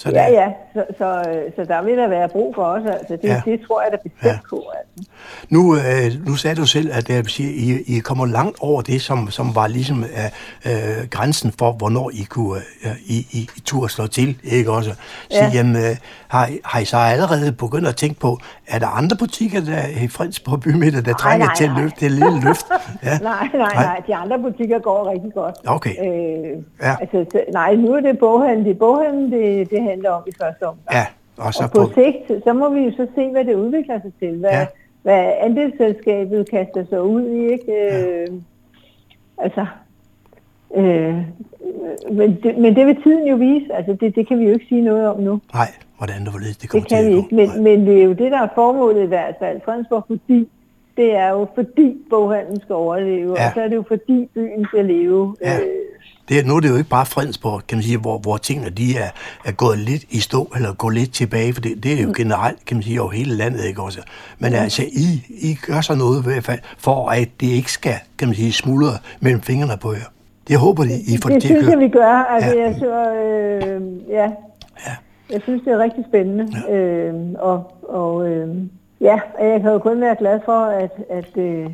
Speaker 3: Så
Speaker 16: ja,
Speaker 3: der,
Speaker 16: ja, så, så, øh, så der vil der være brug for os. Altså, det, Ja. det tror jeg da bestemt ja. på. Altså.
Speaker 3: Nu, øh, nu sagde du selv, at jeg vil sige, I, I kommer langt over det, som, som var ligesom øh, øh, grænsen for, hvornår I kunne øh, I, I, I turde slå til, ikke også? Så
Speaker 16: Ja.
Speaker 3: jamen, øh, har, I- har I så allerede begyndt at tænke på, er der andre butikker der i Fredensborg bymidter, der
Speaker 16: Nej,
Speaker 3: trænger
Speaker 16: nej,
Speaker 3: til at løfte det lille løft? Ja.
Speaker 16: Nej, nej, nej. De andre butikker går rigtig godt.
Speaker 3: Okay.
Speaker 16: Øh,
Speaker 3: Ja.
Speaker 16: altså, så, nej, nu er det boghandel. Det er boghandel, det, det handler om i første omgang.
Speaker 3: Ja, og så
Speaker 16: og på,
Speaker 3: på,
Speaker 16: sigt, så må vi jo så se, hvad det udvikler sig til. Hvad,
Speaker 3: Ja.
Speaker 16: ja. hvad andelsselskabet kaster sig ud i, ikke? Øh, altså, øh, men, det, men det vil tiden jo vise. Altså, det, det kan vi jo ikke sige noget om nu.
Speaker 3: nej, hvordan det hvorledes det kommer
Speaker 16: Det kan
Speaker 3: til
Speaker 16: vi ikke. Men, men det er jo det, der er formålet i hvert fald. Fredensborg, fordi det er jo fordi boghandlen skal overleve,
Speaker 3: Ja.
Speaker 16: og så er det jo fordi byen skal leve.
Speaker 3: Ja.
Speaker 16: Øh,
Speaker 3: Det, er- nu er det jo ikke bare Fredensborg, kan man sige, hvor, hvor tingene de er, er gået lidt i stå, eller gået lidt tilbage, for det, det er jo
Speaker 16: Mm.
Speaker 3: generelt, kan man sige, over hele landet, ikke også? Men altså, I, I gør så noget i hvert fald, for at det ikke skal, kan man sige, smuldre mellem fingrene på jer. Det håber de, I får
Speaker 16: det
Speaker 3: det til at
Speaker 16: synes jeg, vi gør. Altså,
Speaker 3: Ja.
Speaker 16: jeg, så, øh, ja. ja. Jeg synes, det er rigtig spændende. Ja. Øh, og og øh, ja, jeg kan jo kun være glad for, at, at, øh, at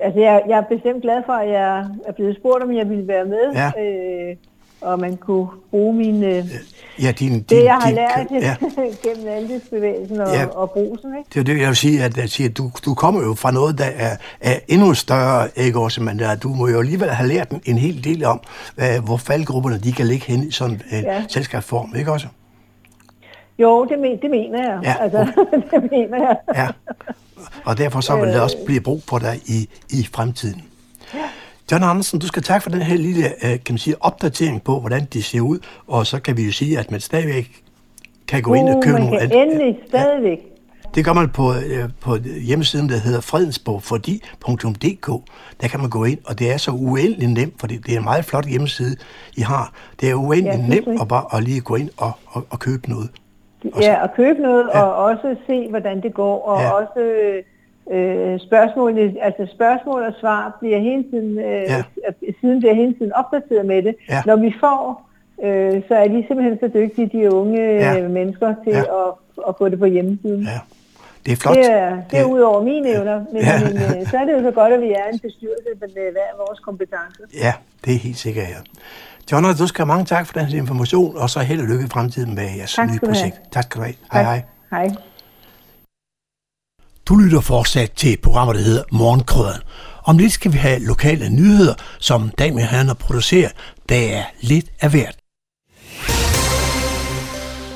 Speaker 16: altså, jeg, jeg er bestemt glad for, at jeg er blevet spurgt, om jeg ville være med.
Speaker 3: Ja.
Speaker 16: Øh, og man kunne bruge mine, øh,
Speaker 3: Ja, din, din,
Speaker 16: det, jeg har
Speaker 3: din,
Speaker 16: lært
Speaker 3: Ja,
Speaker 16: gennem andelsbevægelsen og,
Speaker 3: Ja.
Speaker 16: og brusen. Ikke?
Speaker 3: det er det, jeg vil sige, at, jeg siger, at du, du kommer jo fra noget, der er, er endnu større, ikke også? Men der, du må jo alligevel have lært en, en hel del om, hvad, hvor faldgrupperne de kan ligge hen i sådan en
Speaker 16: Ja.
Speaker 3: selskabsform, ikke også?
Speaker 16: Jo, det, men, det mener jeg.
Speaker 3: Ja,
Speaker 16: Altså, det mener jeg.
Speaker 3: Ja. Og derfor så vil der
Speaker 16: Øh.
Speaker 3: også blive brug for dig i, i fremtiden. John Andersen, du skal tak for den her lille øh, kan man sige, opdatering på, hvordan det ser ud, og så kan vi jo sige, at man stadigvæk kan gå ind og
Speaker 16: Uh,
Speaker 3: købe
Speaker 16: man
Speaker 3: nogle...
Speaker 16: kan endelig stadigvæk.
Speaker 3: Det gør man på, øh, på hjemmesiden, der hedder fredensborgfordi.dk. Der kan man gå ind, og det er så uendelig nemt, for det, det er en meget flot hjemmeside, I har. Det er uendelig
Speaker 16: Ja,
Speaker 3: ja, nemt at bare at lige gå ind og, og, og købe noget.
Speaker 16: Ja, og købe noget,
Speaker 3: Ja.
Speaker 16: og også se, hvordan det går, og
Speaker 3: Ja.
Speaker 16: også øh, spørgsmål, altså spørgsmål og svar bliver hele tiden, øh,
Speaker 3: Ja.
Speaker 16: siden bliver hele tiden opdateret med det.
Speaker 3: Ja.
Speaker 16: Når vi får, øh, så er de simpelthen så dygtige, de unge
Speaker 3: Ja.
Speaker 16: ja. mennesker, til
Speaker 3: Ja.
Speaker 16: at, at få det på hjemmesiden.
Speaker 3: Ja. Det er flot.
Speaker 16: Det er, det er ud over mine evner, men,
Speaker 3: Ja.
Speaker 16: ja. men øh, så er det jo så godt, at vi er en bestyrelse med hver vores kompetencer.
Speaker 3: Ja, det er helt sikkert, ja. John, du skal have mange tak for den her information, og så held og lykke i fremtiden med jeres
Speaker 16: Tak
Speaker 3: nye
Speaker 16: du have.
Speaker 3: projekt. Tak skal du have. Hej, hej.
Speaker 16: Hej.
Speaker 3: Du lytter fortsat til programmet, der hedder Morgenkrøden. Om lidt skal vi have lokale nyheder, som Damien han har produceret. Der er lidt af hvert.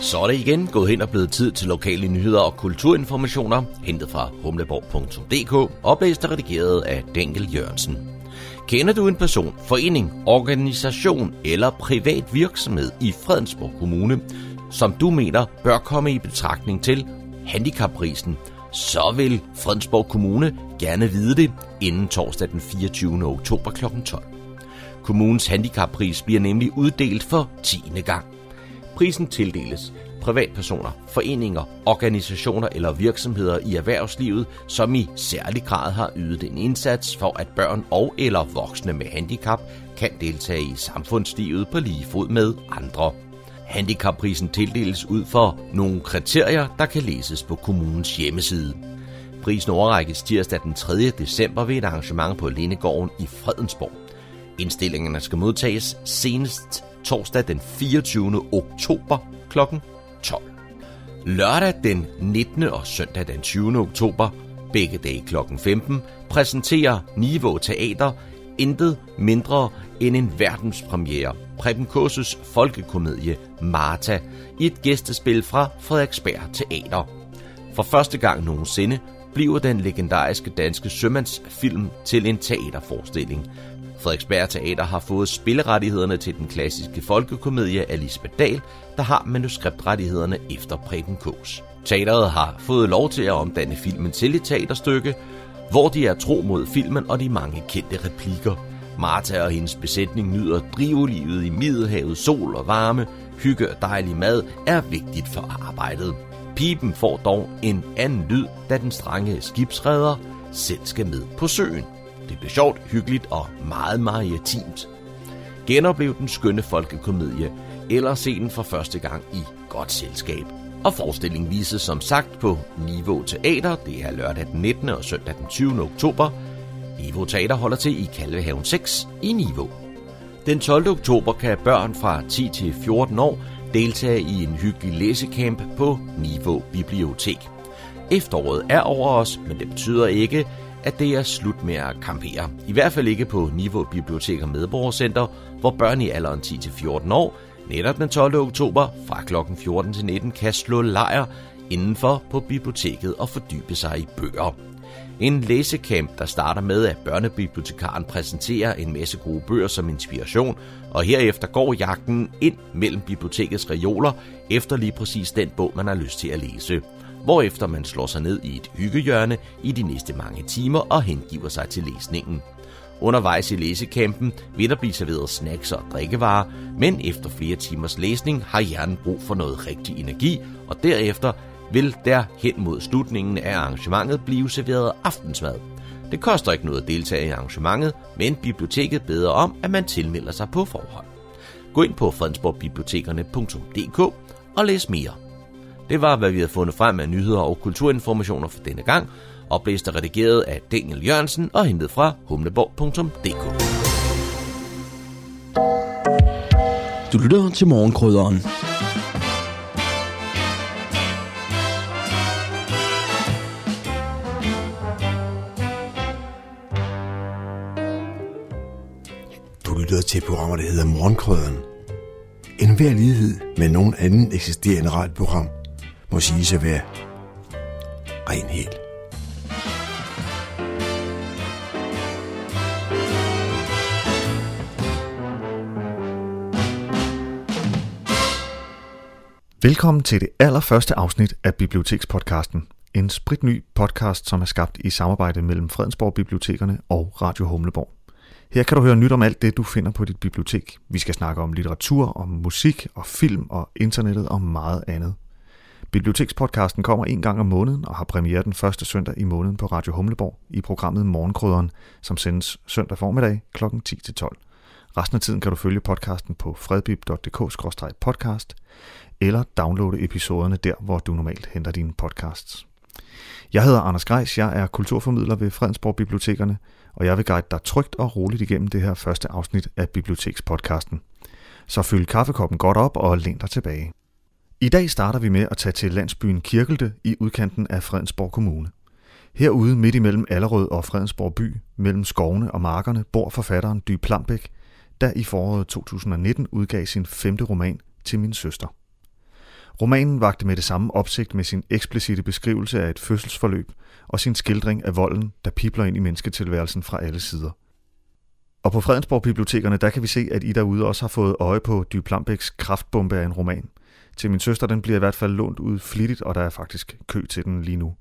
Speaker 15: Så er det igen gået hen og blevet tid til lokale nyheder og kulturinformationer, hentet fra humleborg.dk, oplæst og redigeret af Denkel Jørgensen. Kender du en person, forening, organisation eller privat virksomhed i Fredensborg Kommune, som du mener bør komme i betragtning til handicapprisen, så vil Fredensborg Kommune gerne vide det inden torsdag den 24. oktober kl. 12. Kommunens handicappris bliver nemlig uddelt for 10. gang. Prisen tildeles privatpersoner, foreninger, organisationer eller virksomheder i erhvervslivet, som i særlig grad har ydet en indsats for, at børn og eller voksne med handicap kan deltage i samfundslivet på lige fod med andre. Handicapprisen tildeles ud for nogle kriterier, der kan læses på kommunens hjemmeside. Prisen overrækkes tirsdag den 3. december ved et arrangement på Lindegården i Fredensborg. Indstillingerne skal modtages senest torsdag den 24. oktober kl. 12. Lørdag den 19. og søndag den 20. oktober, begge dage kl. 15, præsenterer Niveau Teater intet mindre end en verdenspremiere. Preben Kåses folkekomedie Marta i et gæstespil fra Frederiksberg Teater. For første gang nogensinde bliver den legendariske danske sømandsfilm til en teaterforestilling. Frederiksberg Teater har fået spillerettighederne til den klassiske folkekomedie af Lisbeth Dahl, der har manuskriptrettighederne efter Preben Kås. Teateret har fået lov til at omdanne filmen til et teaterstykke, hvor de er tro mod filmen og de mange kendte replikker. Martha og hendes besætning nyder drivlivet i Middelhavet, sol og varme, hygge og dejlig mad er vigtigt for arbejdet. Pipen får dog en anden lyd, da den strenge skibsredder selv skal med på søen. Det bliver sjovt, hyggeligt og meget maritimt. Genoplev den skønne folkekomedie, eller se den for første gang i godt selskab. Og forestillingen vises som sagt på Niveau Teater. Det er lørdag den 19. og søndag den 20. oktober. Niveau Teater holder til i Kalvehaven 6 i Niveau. Den 12. oktober kan børn fra 10 til 14 år deltage i en hyggelig læsecamp på Niveau Bibliotek. Efteråret er over os, men det betyder ikke, at det er slut med at campere. I hvert fald ikke på Niveau Bibliotek og Medborgercenter, hvor børn i alderen 10-14 år netop den 12. oktober fra kl. 14 til 19 kan slå lejr indenfor på biblioteket og fordybe sig i bøger. En læsecamp, der starter med, at børnebibliotekaren præsenterer en masse gode bøger som inspiration, og herefter går jagten ind mellem bibliotekets reoler efter lige præcis den bog, man har lyst til at læse. Hvorefter man slår sig ned i et hyggehjørne i de næste mange timer og hengiver sig til læsningen. Undervejs i læsekampen vil der blive serveret snacks og drikkevarer, men efter flere timers læsning har hjernen brug for noget rigtig energi, og derefter vil der hen mod slutningen af arrangementet blive serveret aftensmad. Det koster ikke noget at deltage i arrangementet, men biblioteket beder om, at man tilmelder sig på forhånd. Gå ind på fredensborgbibliotekerne.dk og læs mere. Det var, hvad vi havde fundet frem af nyheder og kulturinformationer for denne gang, oplæst og redigeret af Daniel Jørgensen og hentet fra humleborg.dk.
Speaker 17: Du lytter til morgenkrydderen.
Speaker 3: Du lytter til programmer, der hedder Morgenkrøderen. En hver lighed med nogen anden eksisterende radioprogram må siges at være ren helt.
Speaker 18: Velkommen til det allerførste afsnit af Bibliotekspodcasten. En spritny podcast, som er skabt i samarbejde mellem Fredensborg Bibliotekerne og Radio Humleborg. Her kan du høre nyt om alt det, du finder på dit bibliotek. Vi skal snakke om litteratur, om musik og film og internettet og meget andet. Bibliotekspodcasten kommer en gang om måneden og har premiere den første søndag i måneden på Radio Humleborg i programmet Morgenkrydderen, som sendes søndag formiddag kl. 10-12. Resten af tiden kan du følge podcasten på fredbib.dk-podcast eller downloade episoderne der, hvor du normalt henter dine podcasts. Jeg hedder Anders Grejs, jeg er kulturformidler ved Fredensborg Bibliotekerne, og jeg vil guide dig trygt og roligt igennem det her første afsnit af Bibliotekspodcasten. Så fyld kaffekoppen godt op og læn dig tilbage. I dag starter vi med at tage til landsbyen Kirkelte i udkanten af Fredensborg Kommune. Herude midt imellem Allerød og Fredensborg by, mellem skovene og markerne, bor forfatteren Dy Plambæk, der i foråret 2019 udgav sin femte roman til min søster. Romanen vagte med det samme opsigt med sin eksplicite beskrivelse af et fødselsforløb og sin skildring af volden, der pipler ind i mennesketilværelsen fra alle sider. Og på Fredensborg Bibliotekerne, der kan vi se, at I derude også har fået øje på Dy Plambæks kraftbombe af en roman. Til min søster, den bliver i hvert fald lånt ud flittigt, og der er faktisk kø til den lige nu.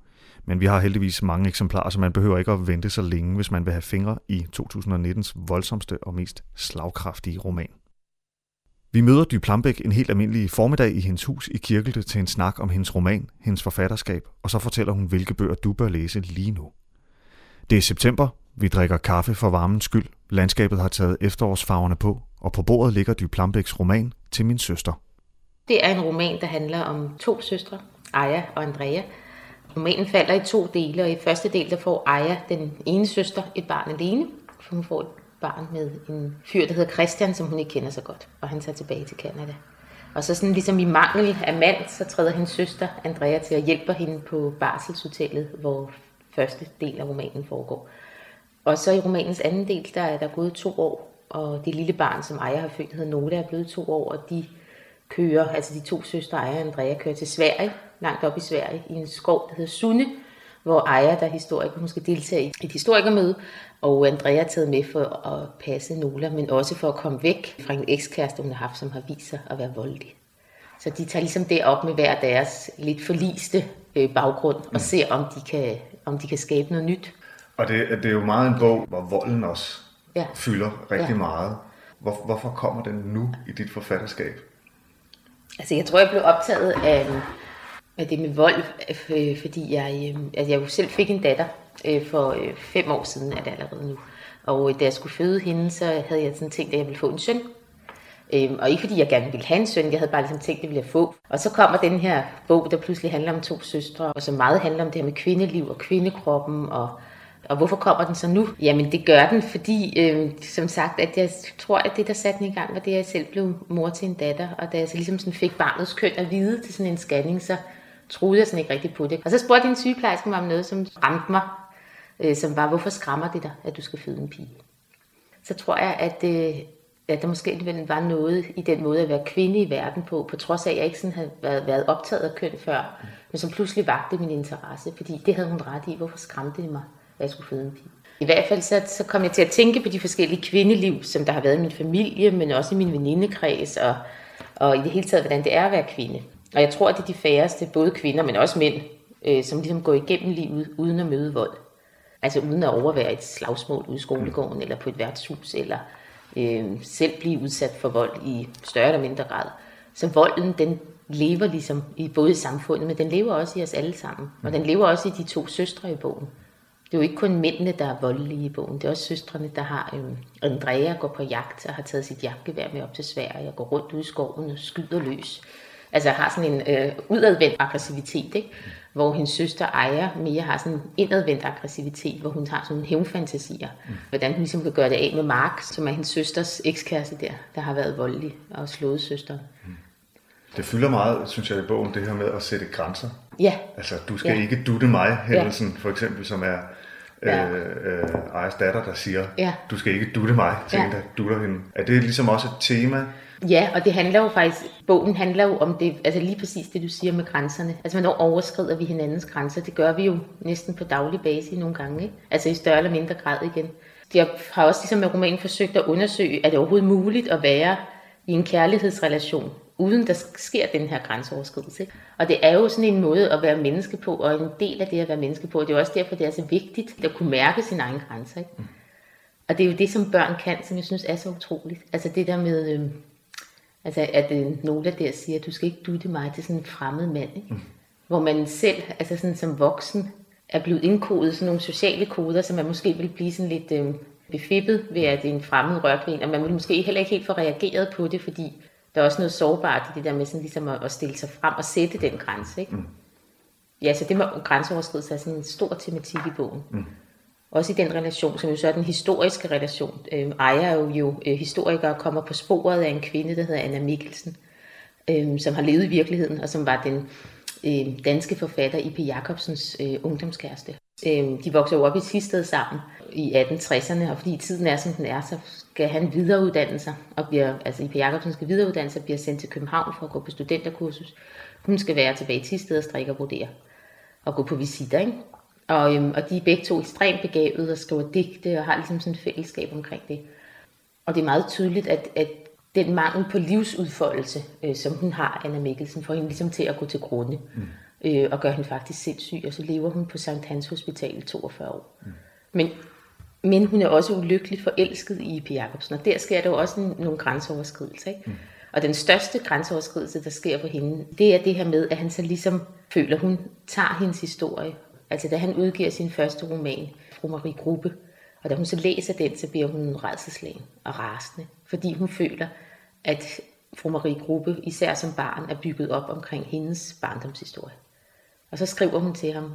Speaker 18: Men vi har heldigvis mange eksemplarer, så man behøver ikke at vente så længe, hvis man vil have fingre i 2019's voldsomste og mest slagkraftige roman. Vi møder Dy Plambæk en helt almindelig formiddag i hendes hus i Kirkelte til en snak om hendes roman, hendes forfatterskab, og så fortæller hun, hvilke bøger du bør læse lige nu. Det er september, vi drikker kaffe for varmens skyld, landskabet har taget efterårsfarverne på, og på bordet ligger Dy Plambæks roman til min søster.
Speaker 19: Det er en roman, der handler om to søstre, Aja og Andrea. Romanen falder i to dele, og i første del der får Aja, den ene søster, et barn alene, for hun får et barn med en fyr, der hedder Christian, som hun ikke kender så godt, og han tager tilbage til Canada. Og så sådan ligesom i mangel af mand, så træder hendes søster Andrea til at hjælpe hende på barselshotellet, hvor første del af romanen foregår. Og så i romanens anden del, der er der gået to år, og det lille barn, som Ejer har født, hedder Nola, er blevet to år, og de kører, altså de to søstre, Aya og Andrea, kører til Sverige, langt op i Sverige, i en skov, der hedder Sunne, hvor Aya, der er historiker, hun skal deltage i et historikermøde, og Andrea er taget med for at passe Nola, men også for at komme væk fra en ekskæreste, hun har haft, som har vist sig at være voldelig. Så de tager ligesom det op med hver deres lidt forliste øh, baggrund, og ser, om de, kan, om de kan skabe noget nyt.
Speaker 18: Og det, det er jo meget en bog, hvor volden også
Speaker 19: Ja.
Speaker 18: fylder rigtig
Speaker 19: Ja.
Speaker 18: meget. Hvor, hvorfor kommer den nu i dit forfatterskab?
Speaker 19: Altså, jeg tror, jeg blev optaget af, af det med vold, øh, fordi jeg, øh, at jeg jo selv fik en datter øh, for øh, fem år siden, er det allerede nu. Og øh, da jeg skulle føde hende, så havde jeg sådan tænkt, at jeg ville få en søn. Øhm, og ikke fordi jeg gerne ville have en søn, jeg havde bare ligesom tænkt, at det ville jeg få. Og så kommer den her bog, der pludselig handler om to søstre, og så meget handler om det her med kvindeliv og kvindekroppen, og, og hvorfor kommer den så nu? Jamen det gør den, fordi øhm, som sagt, at jeg tror, at det, der satte den i gang, var det, at jeg selv blev mor til en datter, og da jeg så ligesom sådan fik barnets køn at vide til sådan en scanning, så troede jeg sådan ikke rigtigt på det. Og så spurgte en sygeplejerske mig om noget, som ramte mig, øh, som var, hvorfor skræmmer det dig, at du skal føde en pige? så tror jeg, at, øh, at der måske alligevel var noget i den måde at være kvinde i verden på, på trods af, at jeg ikke sådan havde været, været optaget af køn før, men som pludselig vagte min interesse, fordi det havde hun ret i. Hvorfor skræmte det mig, at jeg skulle føde en pige? I hvert fald så, så kom jeg til at tænke på de forskellige kvindeliv, som der har været i min familie, men også i min venindekreds, og, og i det hele taget, hvordan det er at være kvinde. Og jeg tror, at det er de færreste, både kvinder, men også mænd, øh, som ligesom går igennem livet uden at møde vold. Altså uden at overvære et slagsmål ude i skolegården, eller på et værtshus, eller øh, selv blive udsat for vold i større eller mindre grad. Så volden, den lever ligesom i både i samfundet, men den lever også i os alle sammen. Og den lever også i de to søstre i bogen. Det er jo ikke kun mændene, der er voldelige i bogen. Det er også søstrene, der har... Øh, Andrea går på jagt og har taget sit jagtgevær med op til Sverige og går rundt ude i skoven og skyder løs. Altså har sådan en øh, udadvendt aggressivitet, ikke? Hvor hendes søster Aya mere har sådan en indadvendt aggressivitet, hvor hun har sådan nogle hævnfantasier. Mm. Hvordan hun ligesom kan gøre det af med Mark, som er hendes søsters ekskæreste der, der har været voldelig og slået søsteren.
Speaker 18: Det fylder meget, synes jeg, i bogen, det her med at sætte grænser.
Speaker 19: Ja.
Speaker 18: Altså, du skal
Speaker 19: Ja.
Speaker 18: ikke dutte mig, hændelsen for eksempel, som er
Speaker 19: Ja.
Speaker 18: øh, øh, Ejes datter, der siger,
Speaker 19: Ja.
Speaker 18: du skal ikke dutte mig til
Speaker 19: Ja.
Speaker 18: en, der dutter hende. Er det ligesom også et tema?
Speaker 19: Ja, og det handler jo faktisk, bogen handler jo om det, altså lige præcis det, du siger med grænserne. Altså, hvornår overskrider vi hinandens grænser? Det gør vi jo næsten på daglig basis nogle gange, ikke? Altså i større eller mindre grad igen. Jeg har også ligesom med romanen forsøgt at undersøge, er det overhovedet muligt at være i en kærlighedsrelation, uden der sker den her grænseoverskridelse. Ikke? Og det er jo sådan en måde at være menneske på, og en del af det at være menneske på, det er også derfor, det er så vigtigt at kunne mærke sine egne grænser. Ikke? Og det er jo det, som børn kan, som jeg synes er så utroligt. Altså det der med, øh, altså at øh, Nola der siger, du skal ikke dutte mig til sådan en fremmed mand. Ikke? Mm. Hvor man selv, altså sådan som voksen, er blevet indkodet sådan nogle sociale koder, så man måske vil blive sådan lidt øh, befippet ved, at det er en fremmed en, og man vil måske heller ikke helt få reageret på det, fordi der er også noget sårbart i det der med sådan ligesom at, at stille sig frem og sætte den grænse. Ikke?
Speaker 18: Mm.
Speaker 19: Ja, så det med grænseoverskridelse er sådan en stor tematik i bogen.
Speaker 18: Mm.
Speaker 19: Også i den relation, som jo så er den historiske relation. Øh, Ejer er jo, jo øh, historiker og kommer på sporet af en kvinde, der hedder Anna Mikkelsen, øh, som har levet i virkeligheden, og som var den øh, danske forfatter I.P. Jacobsens øh, ungdomskæreste. Øh, de vokser jo op i Tisted sammen i 1860'erne, og fordi tiden er, som den er, så skal han videreuddanne sig, og bliver, altså I.P. Jacobsen skal videreuddanne sig, bliver sendt til København for at gå på studenterkursus. Hun skal være tilbage i Tisted og strikke og brodere, og gå på visiter, ikke? Og, øhm, og de er begge to ekstremt begavede og skriver digte og har ligesom sådan et fællesskab omkring det. Og det er meget tydeligt, at, at den mangel på livsudfoldelse, øh, som hun har, Anna Mikkelsen, får hende ligesom til at gå til grunde. Mm. Øh, og gør hende faktisk sindssyg, og så lever hun på Sankt Hans Hospital i 42 år. Mm. Men, men hun er også ulykkelig forelsket i Ip Jacobsen, og der sker der jo også en, nogle grænseoverskridelser. Ikke? Mm. Og den største grænseoverskridelse, der sker for hende, det er det her med, at han så ligesom føler, at hun tager hendes historie. Altså da han udgiver sin første roman, Fru Marie Gruppe, og da hun så læser den, så bliver hun redselslagen og rasende, fordi hun føler, at fru Marie Gruppe, især som barn, er bygget op omkring hendes barndomshistorie. Og så skriver hun til ham,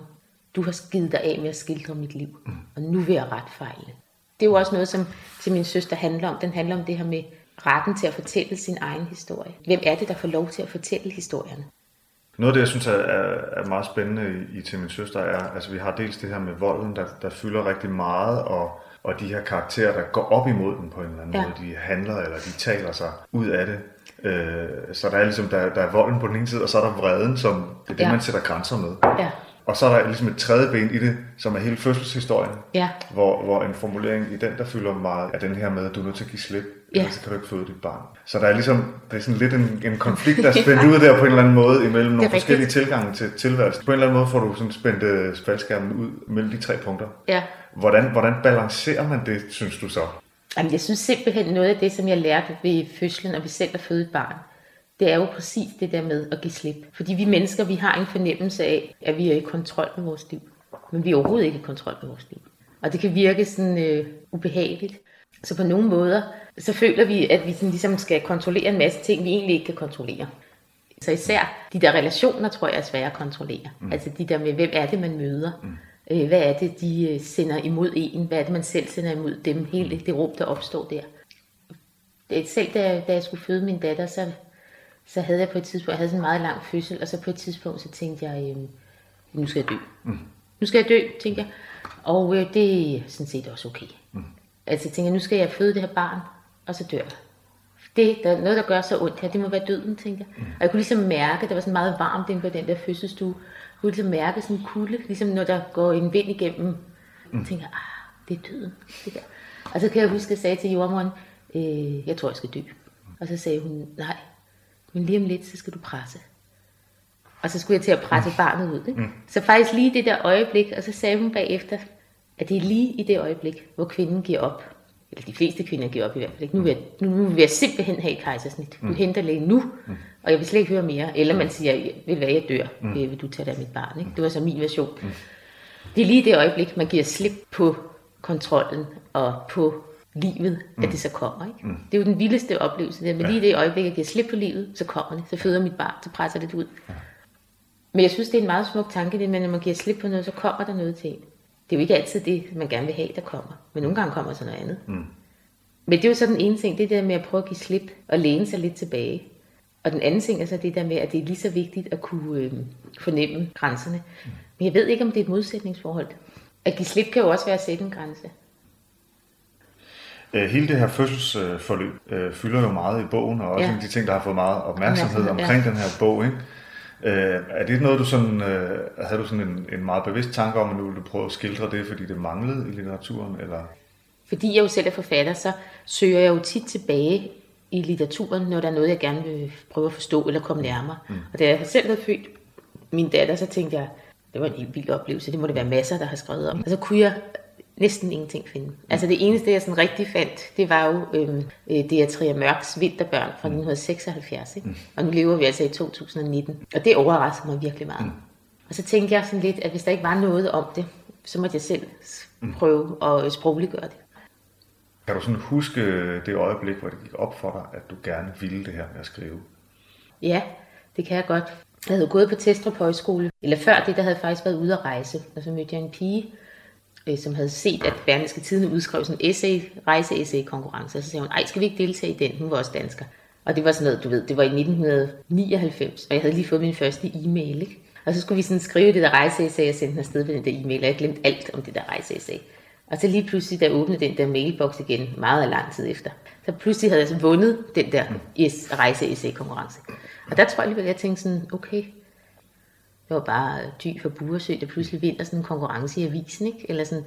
Speaker 19: du har skidt dig af med at skildre mit liv, og nu vil jeg ret fejle. Det er jo også noget, som til min søster handler om. Den handler om det her med retten til at fortælle sin egen historie. Hvem er det, der får lov til at fortælle historierne?
Speaker 18: Noget af det, jeg synes er, er, meget spændende i, i til min søster, er, altså vi har dels det her med volden, der, der fylder rigtig meget, og, og de her karakterer, der går op imod den på en eller anden
Speaker 19: Ja.
Speaker 18: måde. De handler, eller de taler sig ud af det. Øh, så der er ligesom, der, der er volden på den ene side, og så er der vreden, som det er det,
Speaker 19: Ja.
Speaker 18: man sætter grænser med.
Speaker 19: Ja.
Speaker 18: Og så er der ligesom et tredje ben i det, som er hele fødselshistorien.
Speaker 19: Ja.
Speaker 18: Hvor, hvor en formulering i den, der fylder meget, er den her med, at du er nødt til at give slip,
Speaker 19: Ja.
Speaker 18: ellers så kan du ikke føde dit barn. Så der er ligesom, det er sådan lidt en, en konflikt, der er spændt ud der på en eller anden måde, imellem nogle
Speaker 19: rigtigt.
Speaker 18: forskellige tilgange til tilværelsen. På en eller anden måde får du sådan spændt øh, faldskærmen ud mellem de tre punkter.
Speaker 19: Ja.
Speaker 18: Hvordan, hvordan balancerer man det, synes du så?
Speaker 19: Jamen, jeg synes simpelthen noget af det, som jeg lærte ved fødslen og ved selv at føde et barn, det er jo præcis det der med at give slip. Fordi vi mennesker, vi har en fornemmelse af, at vi er i kontrol med vores liv. Men vi er overhovedet ikke i kontrol med vores liv. Og det kan virke sådan øh, ubehageligt. Så på nogle måder, så føler vi, at vi sådan ligesom skal kontrollere en masse ting, vi egentlig ikke kan kontrollere. Så især de der relationer, tror jeg, er svære at kontrollere. Mm. Altså de der med, hvem er det, man møder? Mm. Øh, hvad er det, de øh, sender imod en? Hvad er det, man selv sender imod dem? Hele det rum, der opstår der. Selv da, da jeg skulle føde min datter, så, så havde jeg på et tidspunkt, jeg havde sådan en meget lang fødsel, og så på et tidspunkt, så tænkte jeg, øh, nu skal jeg dø.
Speaker 18: Mm.
Speaker 19: Nu skal jeg dø, tænkte jeg. Og øh, det er sådan set også okay.
Speaker 18: Mm.
Speaker 19: Altså jeg tænker, nu skal jeg føde det her barn, og så dør jeg. Det, der er noget, der gør så ondt her, det må være døden, tænker jeg.
Speaker 18: Mm.
Speaker 19: Og jeg kunne ligesom mærke, der var sådan meget varmt inde på den der fødselsstue. Jeg kunne ligesom mærke sådan en kulde, ligesom når der går en vind igennem. Mm. Jeg tænker, ah, det er døden. Det der. Og så kan jeg huske, at jeg sagde til jordmoren, øh, jeg tror, jeg skal dø. Og så sagde hun, nej, men lige om lidt, så skal du presse. Og så skulle jeg til at presse barnet ud. Ikke?
Speaker 18: Mm.
Speaker 19: Så faktisk lige det der øjeblik, og så sagde hun bagefter, at det er lige i det øjeblik, hvor kvinden giver op. Eller de fleste kvinder giver op i hvert fald. Ikke? Nu, vil jeg, nu, nu vil jeg simpelthen have et kejsersnit. Du
Speaker 18: Mm.
Speaker 19: henter lægen nu, og jeg vil slet ikke høre mere. Eller man siger, ved du hvad, jeg dør.
Speaker 18: Mm.
Speaker 19: Vil du tage dig af mit barn? Ikke? Det var så min version. Det er lige det øjeblik, man giver slip på kontrollen og på livet, at det så kommer. Ikke?
Speaker 18: Mm.
Speaker 19: Det er jo den vildeste oplevelse. Der. Men lige i det øjeblik, jeg giver slip på livet, så kommer det. Så føder mit barn, så presser det ud. Men jeg synes, det er en meget smuk tanke, det med, når man giver slip på noget, så kommer der noget til en. Det er jo ikke altid det, man gerne vil have, der kommer. Men nogle gange kommer så noget andet.
Speaker 18: Mm.
Speaker 19: Men det er jo så den ene ting, det der med at prøve at give slip og læne sig lidt tilbage. Og den anden ting er så det der med, at det er lige så vigtigt at kunne øh, fornemme grænserne. Men jeg ved ikke, om det er et modsætningsforhold. At give slip kan jo også være at sætte en grænse.
Speaker 18: Øh, Hele det her fødselsforløb øh, fylder jo meget i bogen, og også
Speaker 19: Ja.
Speaker 18: ja. de ting, der har fået meget opmærksomhed omkring
Speaker 19: ja.
Speaker 18: den her bog. Ikke? Øh, er det noget, du sådan, øh, havde du sådan en, en meget bevidst tanke om, at nu ville du prøve at skildre det, fordi det manglede i litteraturen? Eller?
Speaker 19: Fordi jeg jo selv er forfatter, så søger jeg jo tit tilbage i litteraturen, når der er noget, jeg gerne vil prøve at forstå eller komme nærmere. Mm. Og da jeg selv havde født min datter, så tænkte jeg, det var en helt vild oplevelse, det må det være masser, der har skrevet om. Og så kunne jeg næsten ingenting finde. Altså det eneste, jeg sådan rigtig fandt, det var jo øhm, øh, det er Trier Mørks Vinterbørn fra 1976. Ikke? Og nu lever vi altså i 2019. Og det overraskede mig virkelig meget. Og så tænkte jeg sådan lidt, at hvis der ikke var noget om det, så måtte jeg selv prøve at sprogliggøre det.
Speaker 18: Kan du sådan huske det øjeblik, hvor det gik op for dig, at du gerne ville det her med at skrive?
Speaker 19: Ja, det kan jeg godt. Jeg havde gået på Testrup Højskole, eller før det, der havde jeg faktisk været ude at rejse, og så mødte jeg en pige, øh, som havde set, at Berlingske Tidene udskrev sådan en essay, rejse-essay-konkurrence, og så sagde hun, ej, skal vi ikke deltage i den? Hun var også dansker. Og det var sådan noget, du ved, det var i 1999, og jeg havde lige fået min første e-mail, ikke? Og så skulle vi sådan skrive det der rejseessay, og sende den afsted ved den der e-mail, og jeg glemte alt om det der rejseessay. Og så lige pludselig, da jeg åbnede den der mailbox igen, meget lang tid efter, så pludselig havde jeg så vundet den der yes, rejse-essay-konkurrence. Og der tror jeg alligevel, jeg tænkte sådan, okay, det var bare dy for Buresø, der pludselig vinder sådan en konkurrence i avisen, ikke? Eller sådan.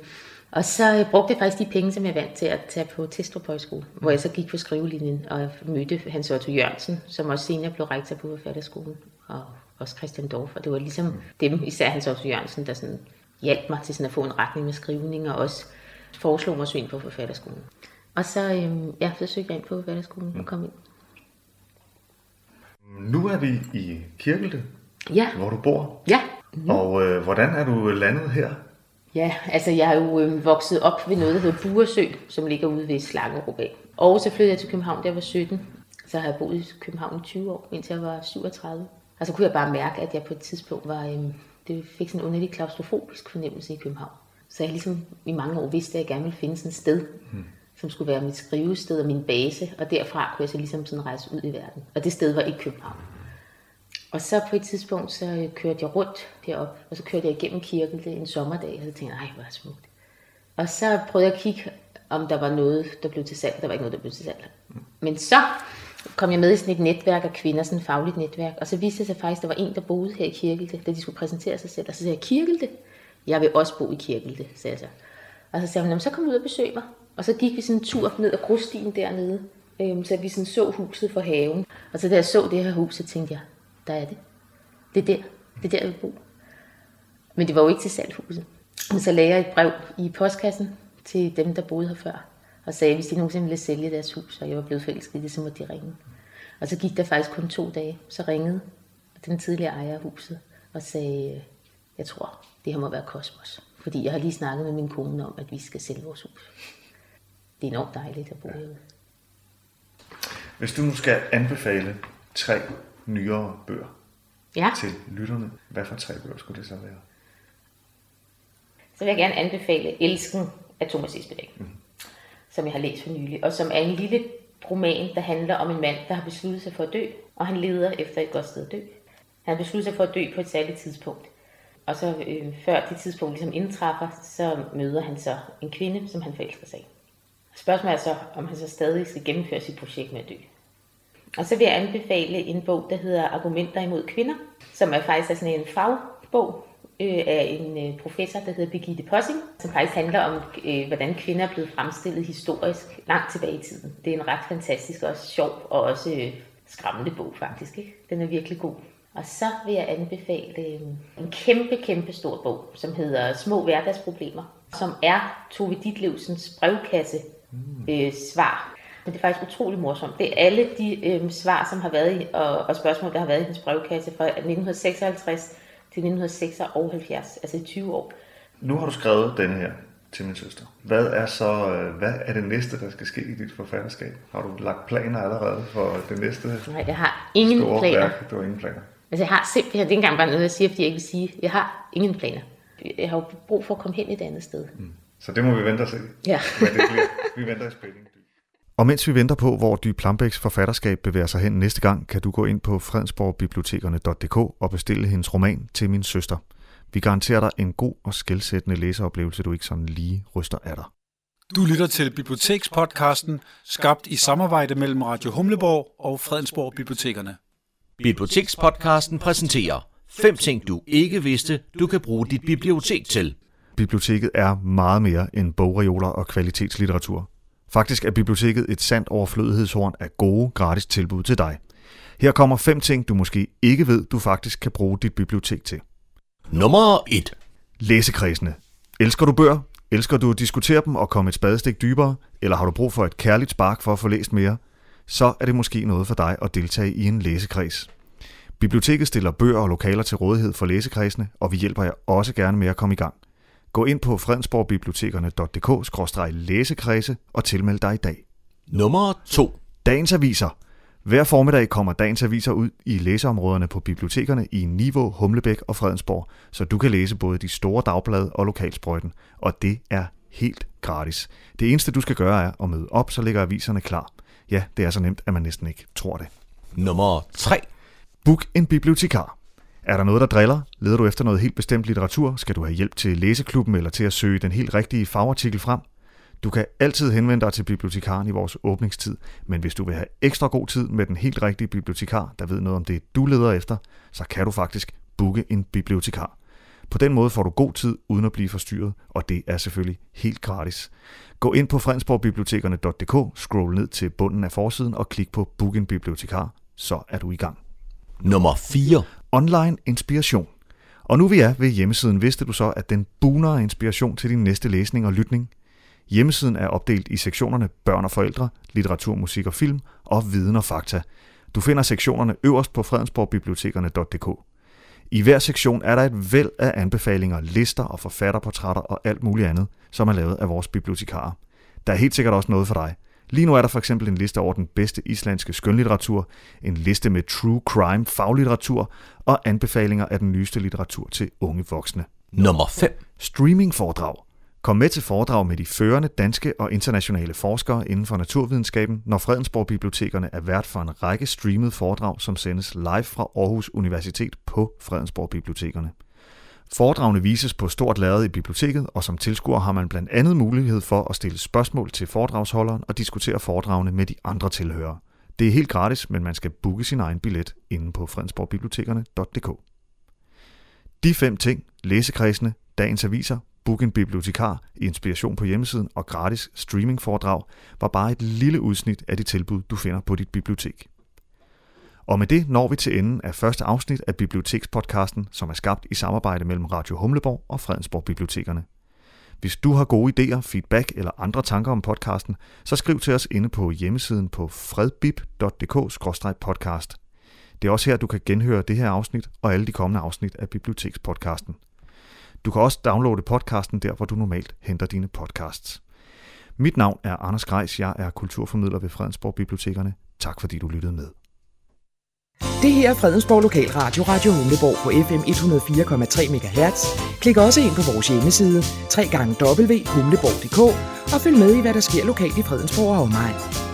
Speaker 19: Og så øh, brugte jeg faktisk de penge, som jeg vandt til at tage på Testrup Højskole, hvor jeg så gik på skrivelinjen og mødte Hans Otto Jørgensen, som også senere blev rektor på forfatterskolen, og også Christian Dorf. Og det var ligesom dem, især Hans Otto Jørgensen, der sådan hjalp mig til sådan at få en retning med skrivning, og også foreslog mig syn på forfatterskolen. Og så, øhm, ja, så søgte jeg ind på forfatterskolen og kom ind.
Speaker 18: Nu er vi i Kirkelte,
Speaker 19: Ja.
Speaker 18: hvor du bor.
Speaker 19: Ja.
Speaker 18: Mm. Og øh, hvordan er du landet her?
Speaker 19: Ja, altså jeg er jo øh, vokset op ved noget, der hedder Buresø, som ligger ude ved Slangerup af. Og så flyttede jeg til København, da jeg var 17. Så har jeg boet i København i 20 år, indtil jeg var 37. Og så kunne jeg bare mærke, at jeg på et tidspunkt var, øh, det fik sådan en underlig klaustrofobisk fornemmelse i København. Så jeg ligesom i mange år vidste, at jeg gerne ville finde sådan et sted,
Speaker 18: Hmm.
Speaker 19: som skulle være mit skrivested og min base, og derfra kunne jeg så ligesom sådan rejse ud i verden. Og det sted var i København. Og så på et tidspunkt, så kørte jeg rundt derop, og så kørte jeg igennem kirken det en sommerdag, og så tænkte jeg, ej, hvor er det smukt. Og så prøvede jeg at kigge, om der var noget, der blev til salg. Der var ikke noget, der blev til salg. Men så kom jeg med i sådan et netværk af kvinder, sådan et fagligt netværk, og så viste det sig faktisk, at der var en, der boede her i Kirkelte, da de skulle præsentere sig selv. Og så sagde jeg, Kirkelte? Jeg vil også bo i Kirkelte, sagde jeg så. Og så sagde hun, så kom ud og besøg mig. Og så gik vi sådan en tur ned ad grusstien dernede, øhm, så vi sådan så huset for haven. Og så da jeg så det her hus, så tænkte jeg, der er det. Det er der. Det er der, jeg vil bo. Men det var jo ikke til salg huset. Men så lagde jeg et brev i postkassen til dem, der boede her før, og sagde, hvis de nogensinde ville sælge deres hus, og jeg var blevet forelsket i det, så måtte de ringe. Og så gik der faktisk kun to dage, så ringede den tidligere ejer af huset og sagde, jeg tror, det her må være Kosmos. Fordi jeg har lige snakket med min kone om, at vi skal sælge vores hus. Det er enormt dejligt at bo herude.
Speaker 18: Hvis du nu skal anbefale tre nyere bøger
Speaker 19: Ja.
Speaker 18: til lytterne, hvad for tre bøger skulle det så være?
Speaker 19: Så vil jeg gerne anbefale Elsken af Thomas Espedal, mm. som jeg har læst for nylig, og som er en lille roman, der handler om en mand, der har besluttet sig for at dø, og han leder efter et godt sted at dø. Han har besluttet sig for at dø på et særligt tidspunkt. Og så øh, før det tidspunkt ligesom indtræffer, så møder han så en kvinde, som han forelsker sig i. Spørgsmålet er så, om han så stadig skal gennemføre sit projekt med at dø. Og så vil jeg anbefale en bog, der hedder Argumenter imod kvinder, som er faktisk er sådan en fagbog øh, af en øh, professor, der hedder Birgitte Possing, som faktisk handler om, øh, hvordan kvinder er blevet fremstillet historisk langt tilbage i tiden. Det er en ret fantastisk og sjov og også øh, skræmmende bog faktisk. Ikke? Den er virkelig god. Og så vil jeg anbefale øh, en kæmpe, kæmpe stor bog, som hedder Små hverdagsproblemer, som er Tove Ditlevsens brevkasse øh, svar. Men det er faktisk utrolig morsomt. Det er alle de øh, svar, som har været i, og, og spørgsmål, der har været i hendes brevkasse fra 1956 til 1976, altså i 20 år.
Speaker 18: Nu har du skrevet denne her til min søster. Hvad er så, øh, hvad er det næste, der skal ske i dit forfatterskab? Har du lagt planer allerede for det næste
Speaker 19: Nej, jeg har ingen
Speaker 18: store
Speaker 19: planer.
Speaker 18: værk? Du har ingen planer.
Speaker 19: Altså jeg har simpelthen, det er ikke engang bare noget, jeg siger, fordi jeg ikke vil sige, jeg har ingen planer. Jeg har jo brug for at komme hen et andet sted.
Speaker 18: Så det må vi vente og se.
Speaker 19: Ja.
Speaker 18: Det bliver. Vi venter i spænding. Og mens vi venter på, hvor Dy Plambæks forfatterskab bevæger sig hen næste gang, kan du gå ind på fredensborgbibliotekerne.dk og bestille hendes roman til min søster. Vi garanterer dig en god og skældsættende læseoplevelse, du ikke sådan lige ryster af dig.
Speaker 20: Du lytter til Bibliotekspodcasten, skabt i samarbejde mellem Radio Humleborg og Fredensborg Bibliotekerne.
Speaker 15: Bibliotekspodcasten præsenterer fem ting, du ikke vidste, du kan bruge dit bibliotek til.
Speaker 18: Biblioteket er meget mere end bogreoler og kvalitetslitteratur. Faktisk er biblioteket et sandt overflødighedshorn af gode, gratis tilbud til dig. Her kommer fem ting, du måske ikke ved, du faktisk kan bruge dit bibliotek til.
Speaker 15: Nummer 1.
Speaker 18: Læsekredsene. Elsker du bøger? Elsker du at diskutere dem og komme et spadestik dybere? Eller har du brug for et kærligt spark for at få læst mere? Så er det måske noget for dig at deltage i en læsekreds. Biblioteket stiller bøger og lokaler til rådighed for læsekredsene, og vi hjælper jer også gerne med at komme i gang. Gå ind på fredensborgbibliotekerne.dk-læsekredse og tilmeld dig i dag.
Speaker 15: Nummer 2.
Speaker 18: Dagens aviser. Hver formiddag kommer dagens aviser ud i læseområderne på bibliotekerne i Niveau, Humlebæk og Fredensborg, så du kan læse både de store dagblade og lokalsprøjten, og det er helt gratis. Det eneste du skal gøre er at møde op, så ligger aviserne klar. Ja, det er så nemt, at man næsten ikke tror det.
Speaker 15: Nummer 3.
Speaker 18: Book en bibliotekar. Er der noget, der driller? Leder du efter noget helt bestemt litteratur? Skal du have hjælp til læseklubben eller til at søge den helt rigtige fagartikel frem? Du kan altid henvende dig til bibliotekaren i vores åbningstid, men hvis du vil have ekstra god tid med den helt rigtige bibliotekar, der ved noget om det, du leder efter, så kan du faktisk booke en bibliotekar. På den måde får du god tid uden at blive forstyrret, og det er selvfølgelig helt gratis. Gå ind på fredensborgbibliotekerne.dk, scroll ned til bunden af forsiden og klik på Book en bibliotekar, så er du i gang.
Speaker 15: Nummer 4.
Speaker 18: Online inspiration. Og nu vi er ved hjemmesiden, vidste du så, at den buner inspiration til din næste læsning og lytning. Hjemmesiden er opdelt i sektionerne børn og forældre, litteratur, musik og film og viden og fakta. Du finder sektionerne øverst på fredensborgbibliotekerne.dk. I hver sektion er der et væld af anbefalinger, lister og forfatterportrætter og alt muligt andet, som er lavet af vores bibliotekarer. Der er helt sikkert også noget for dig. Lige nu er der for eksempel en liste over den bedste islandske skønlitteratur, en liste med true crime faglitteratur og anbefalinger af den nyeste litteratur til unge voksne.
Speaker 15: Nummer 5.
Speaker 18: Streamingforedrag. Kom med til foredrag med de førende danske og internationale forskere inden for naturvidenskaben, når Fredensborg Bibliotekerne er vært for en række streamede foredrag, som sendes live fra Aarhus Universitet på Fredensborg Bibliotekerne. Foredragene vises på stort lærred i biblioteket, og som tilskuer har man blandt andet mulighed for at stille spørgsmål til foredragsholderen og diskutere foredragene med de andre tilhørere. Det er helt gratis, men man skal booke sin egen billet inde på fredensborgbibliotekerne.dk. De fem ting, læsekredsene, dagens aviser, book en bibliotekar, inspiration på hjemmesiden og gratis streamingforedrag, var bare et lille udsnit af de tilbud, du finder på dit bibliotek. Og med det når vi til enden af første afsnit af Bibliotekspodcasten, som er skabt i samarbejde mellem Radio Humleborg og Fredensborg Bibliotekerne. Hvis du har gode idéer, feedback eller andre tanker om podcasten, så skriv til os inde på hjemmesiden på fredbib.dk-podcast. Det er også her, du kan genhøre det her afsnit og alle de kommende afsnit af Bibliotekspodcasten. Du kan også downloade podcasten der, hvor du normalt henter dine podcasts. Mit navn er Anders Grejs, jeg er kulturformidler ved Fredensborg Bibliotekerne. Tak fordi du lyttede med.
Speaker 21: Det her er Fredensborg Lokalradio, Radio Humleborg på FM 104,3 MHz. Klik også ind på vores hjemmeside, www.humleborg.dk og følg med i, hvad der sker lokalt i Fredensborg og omegn.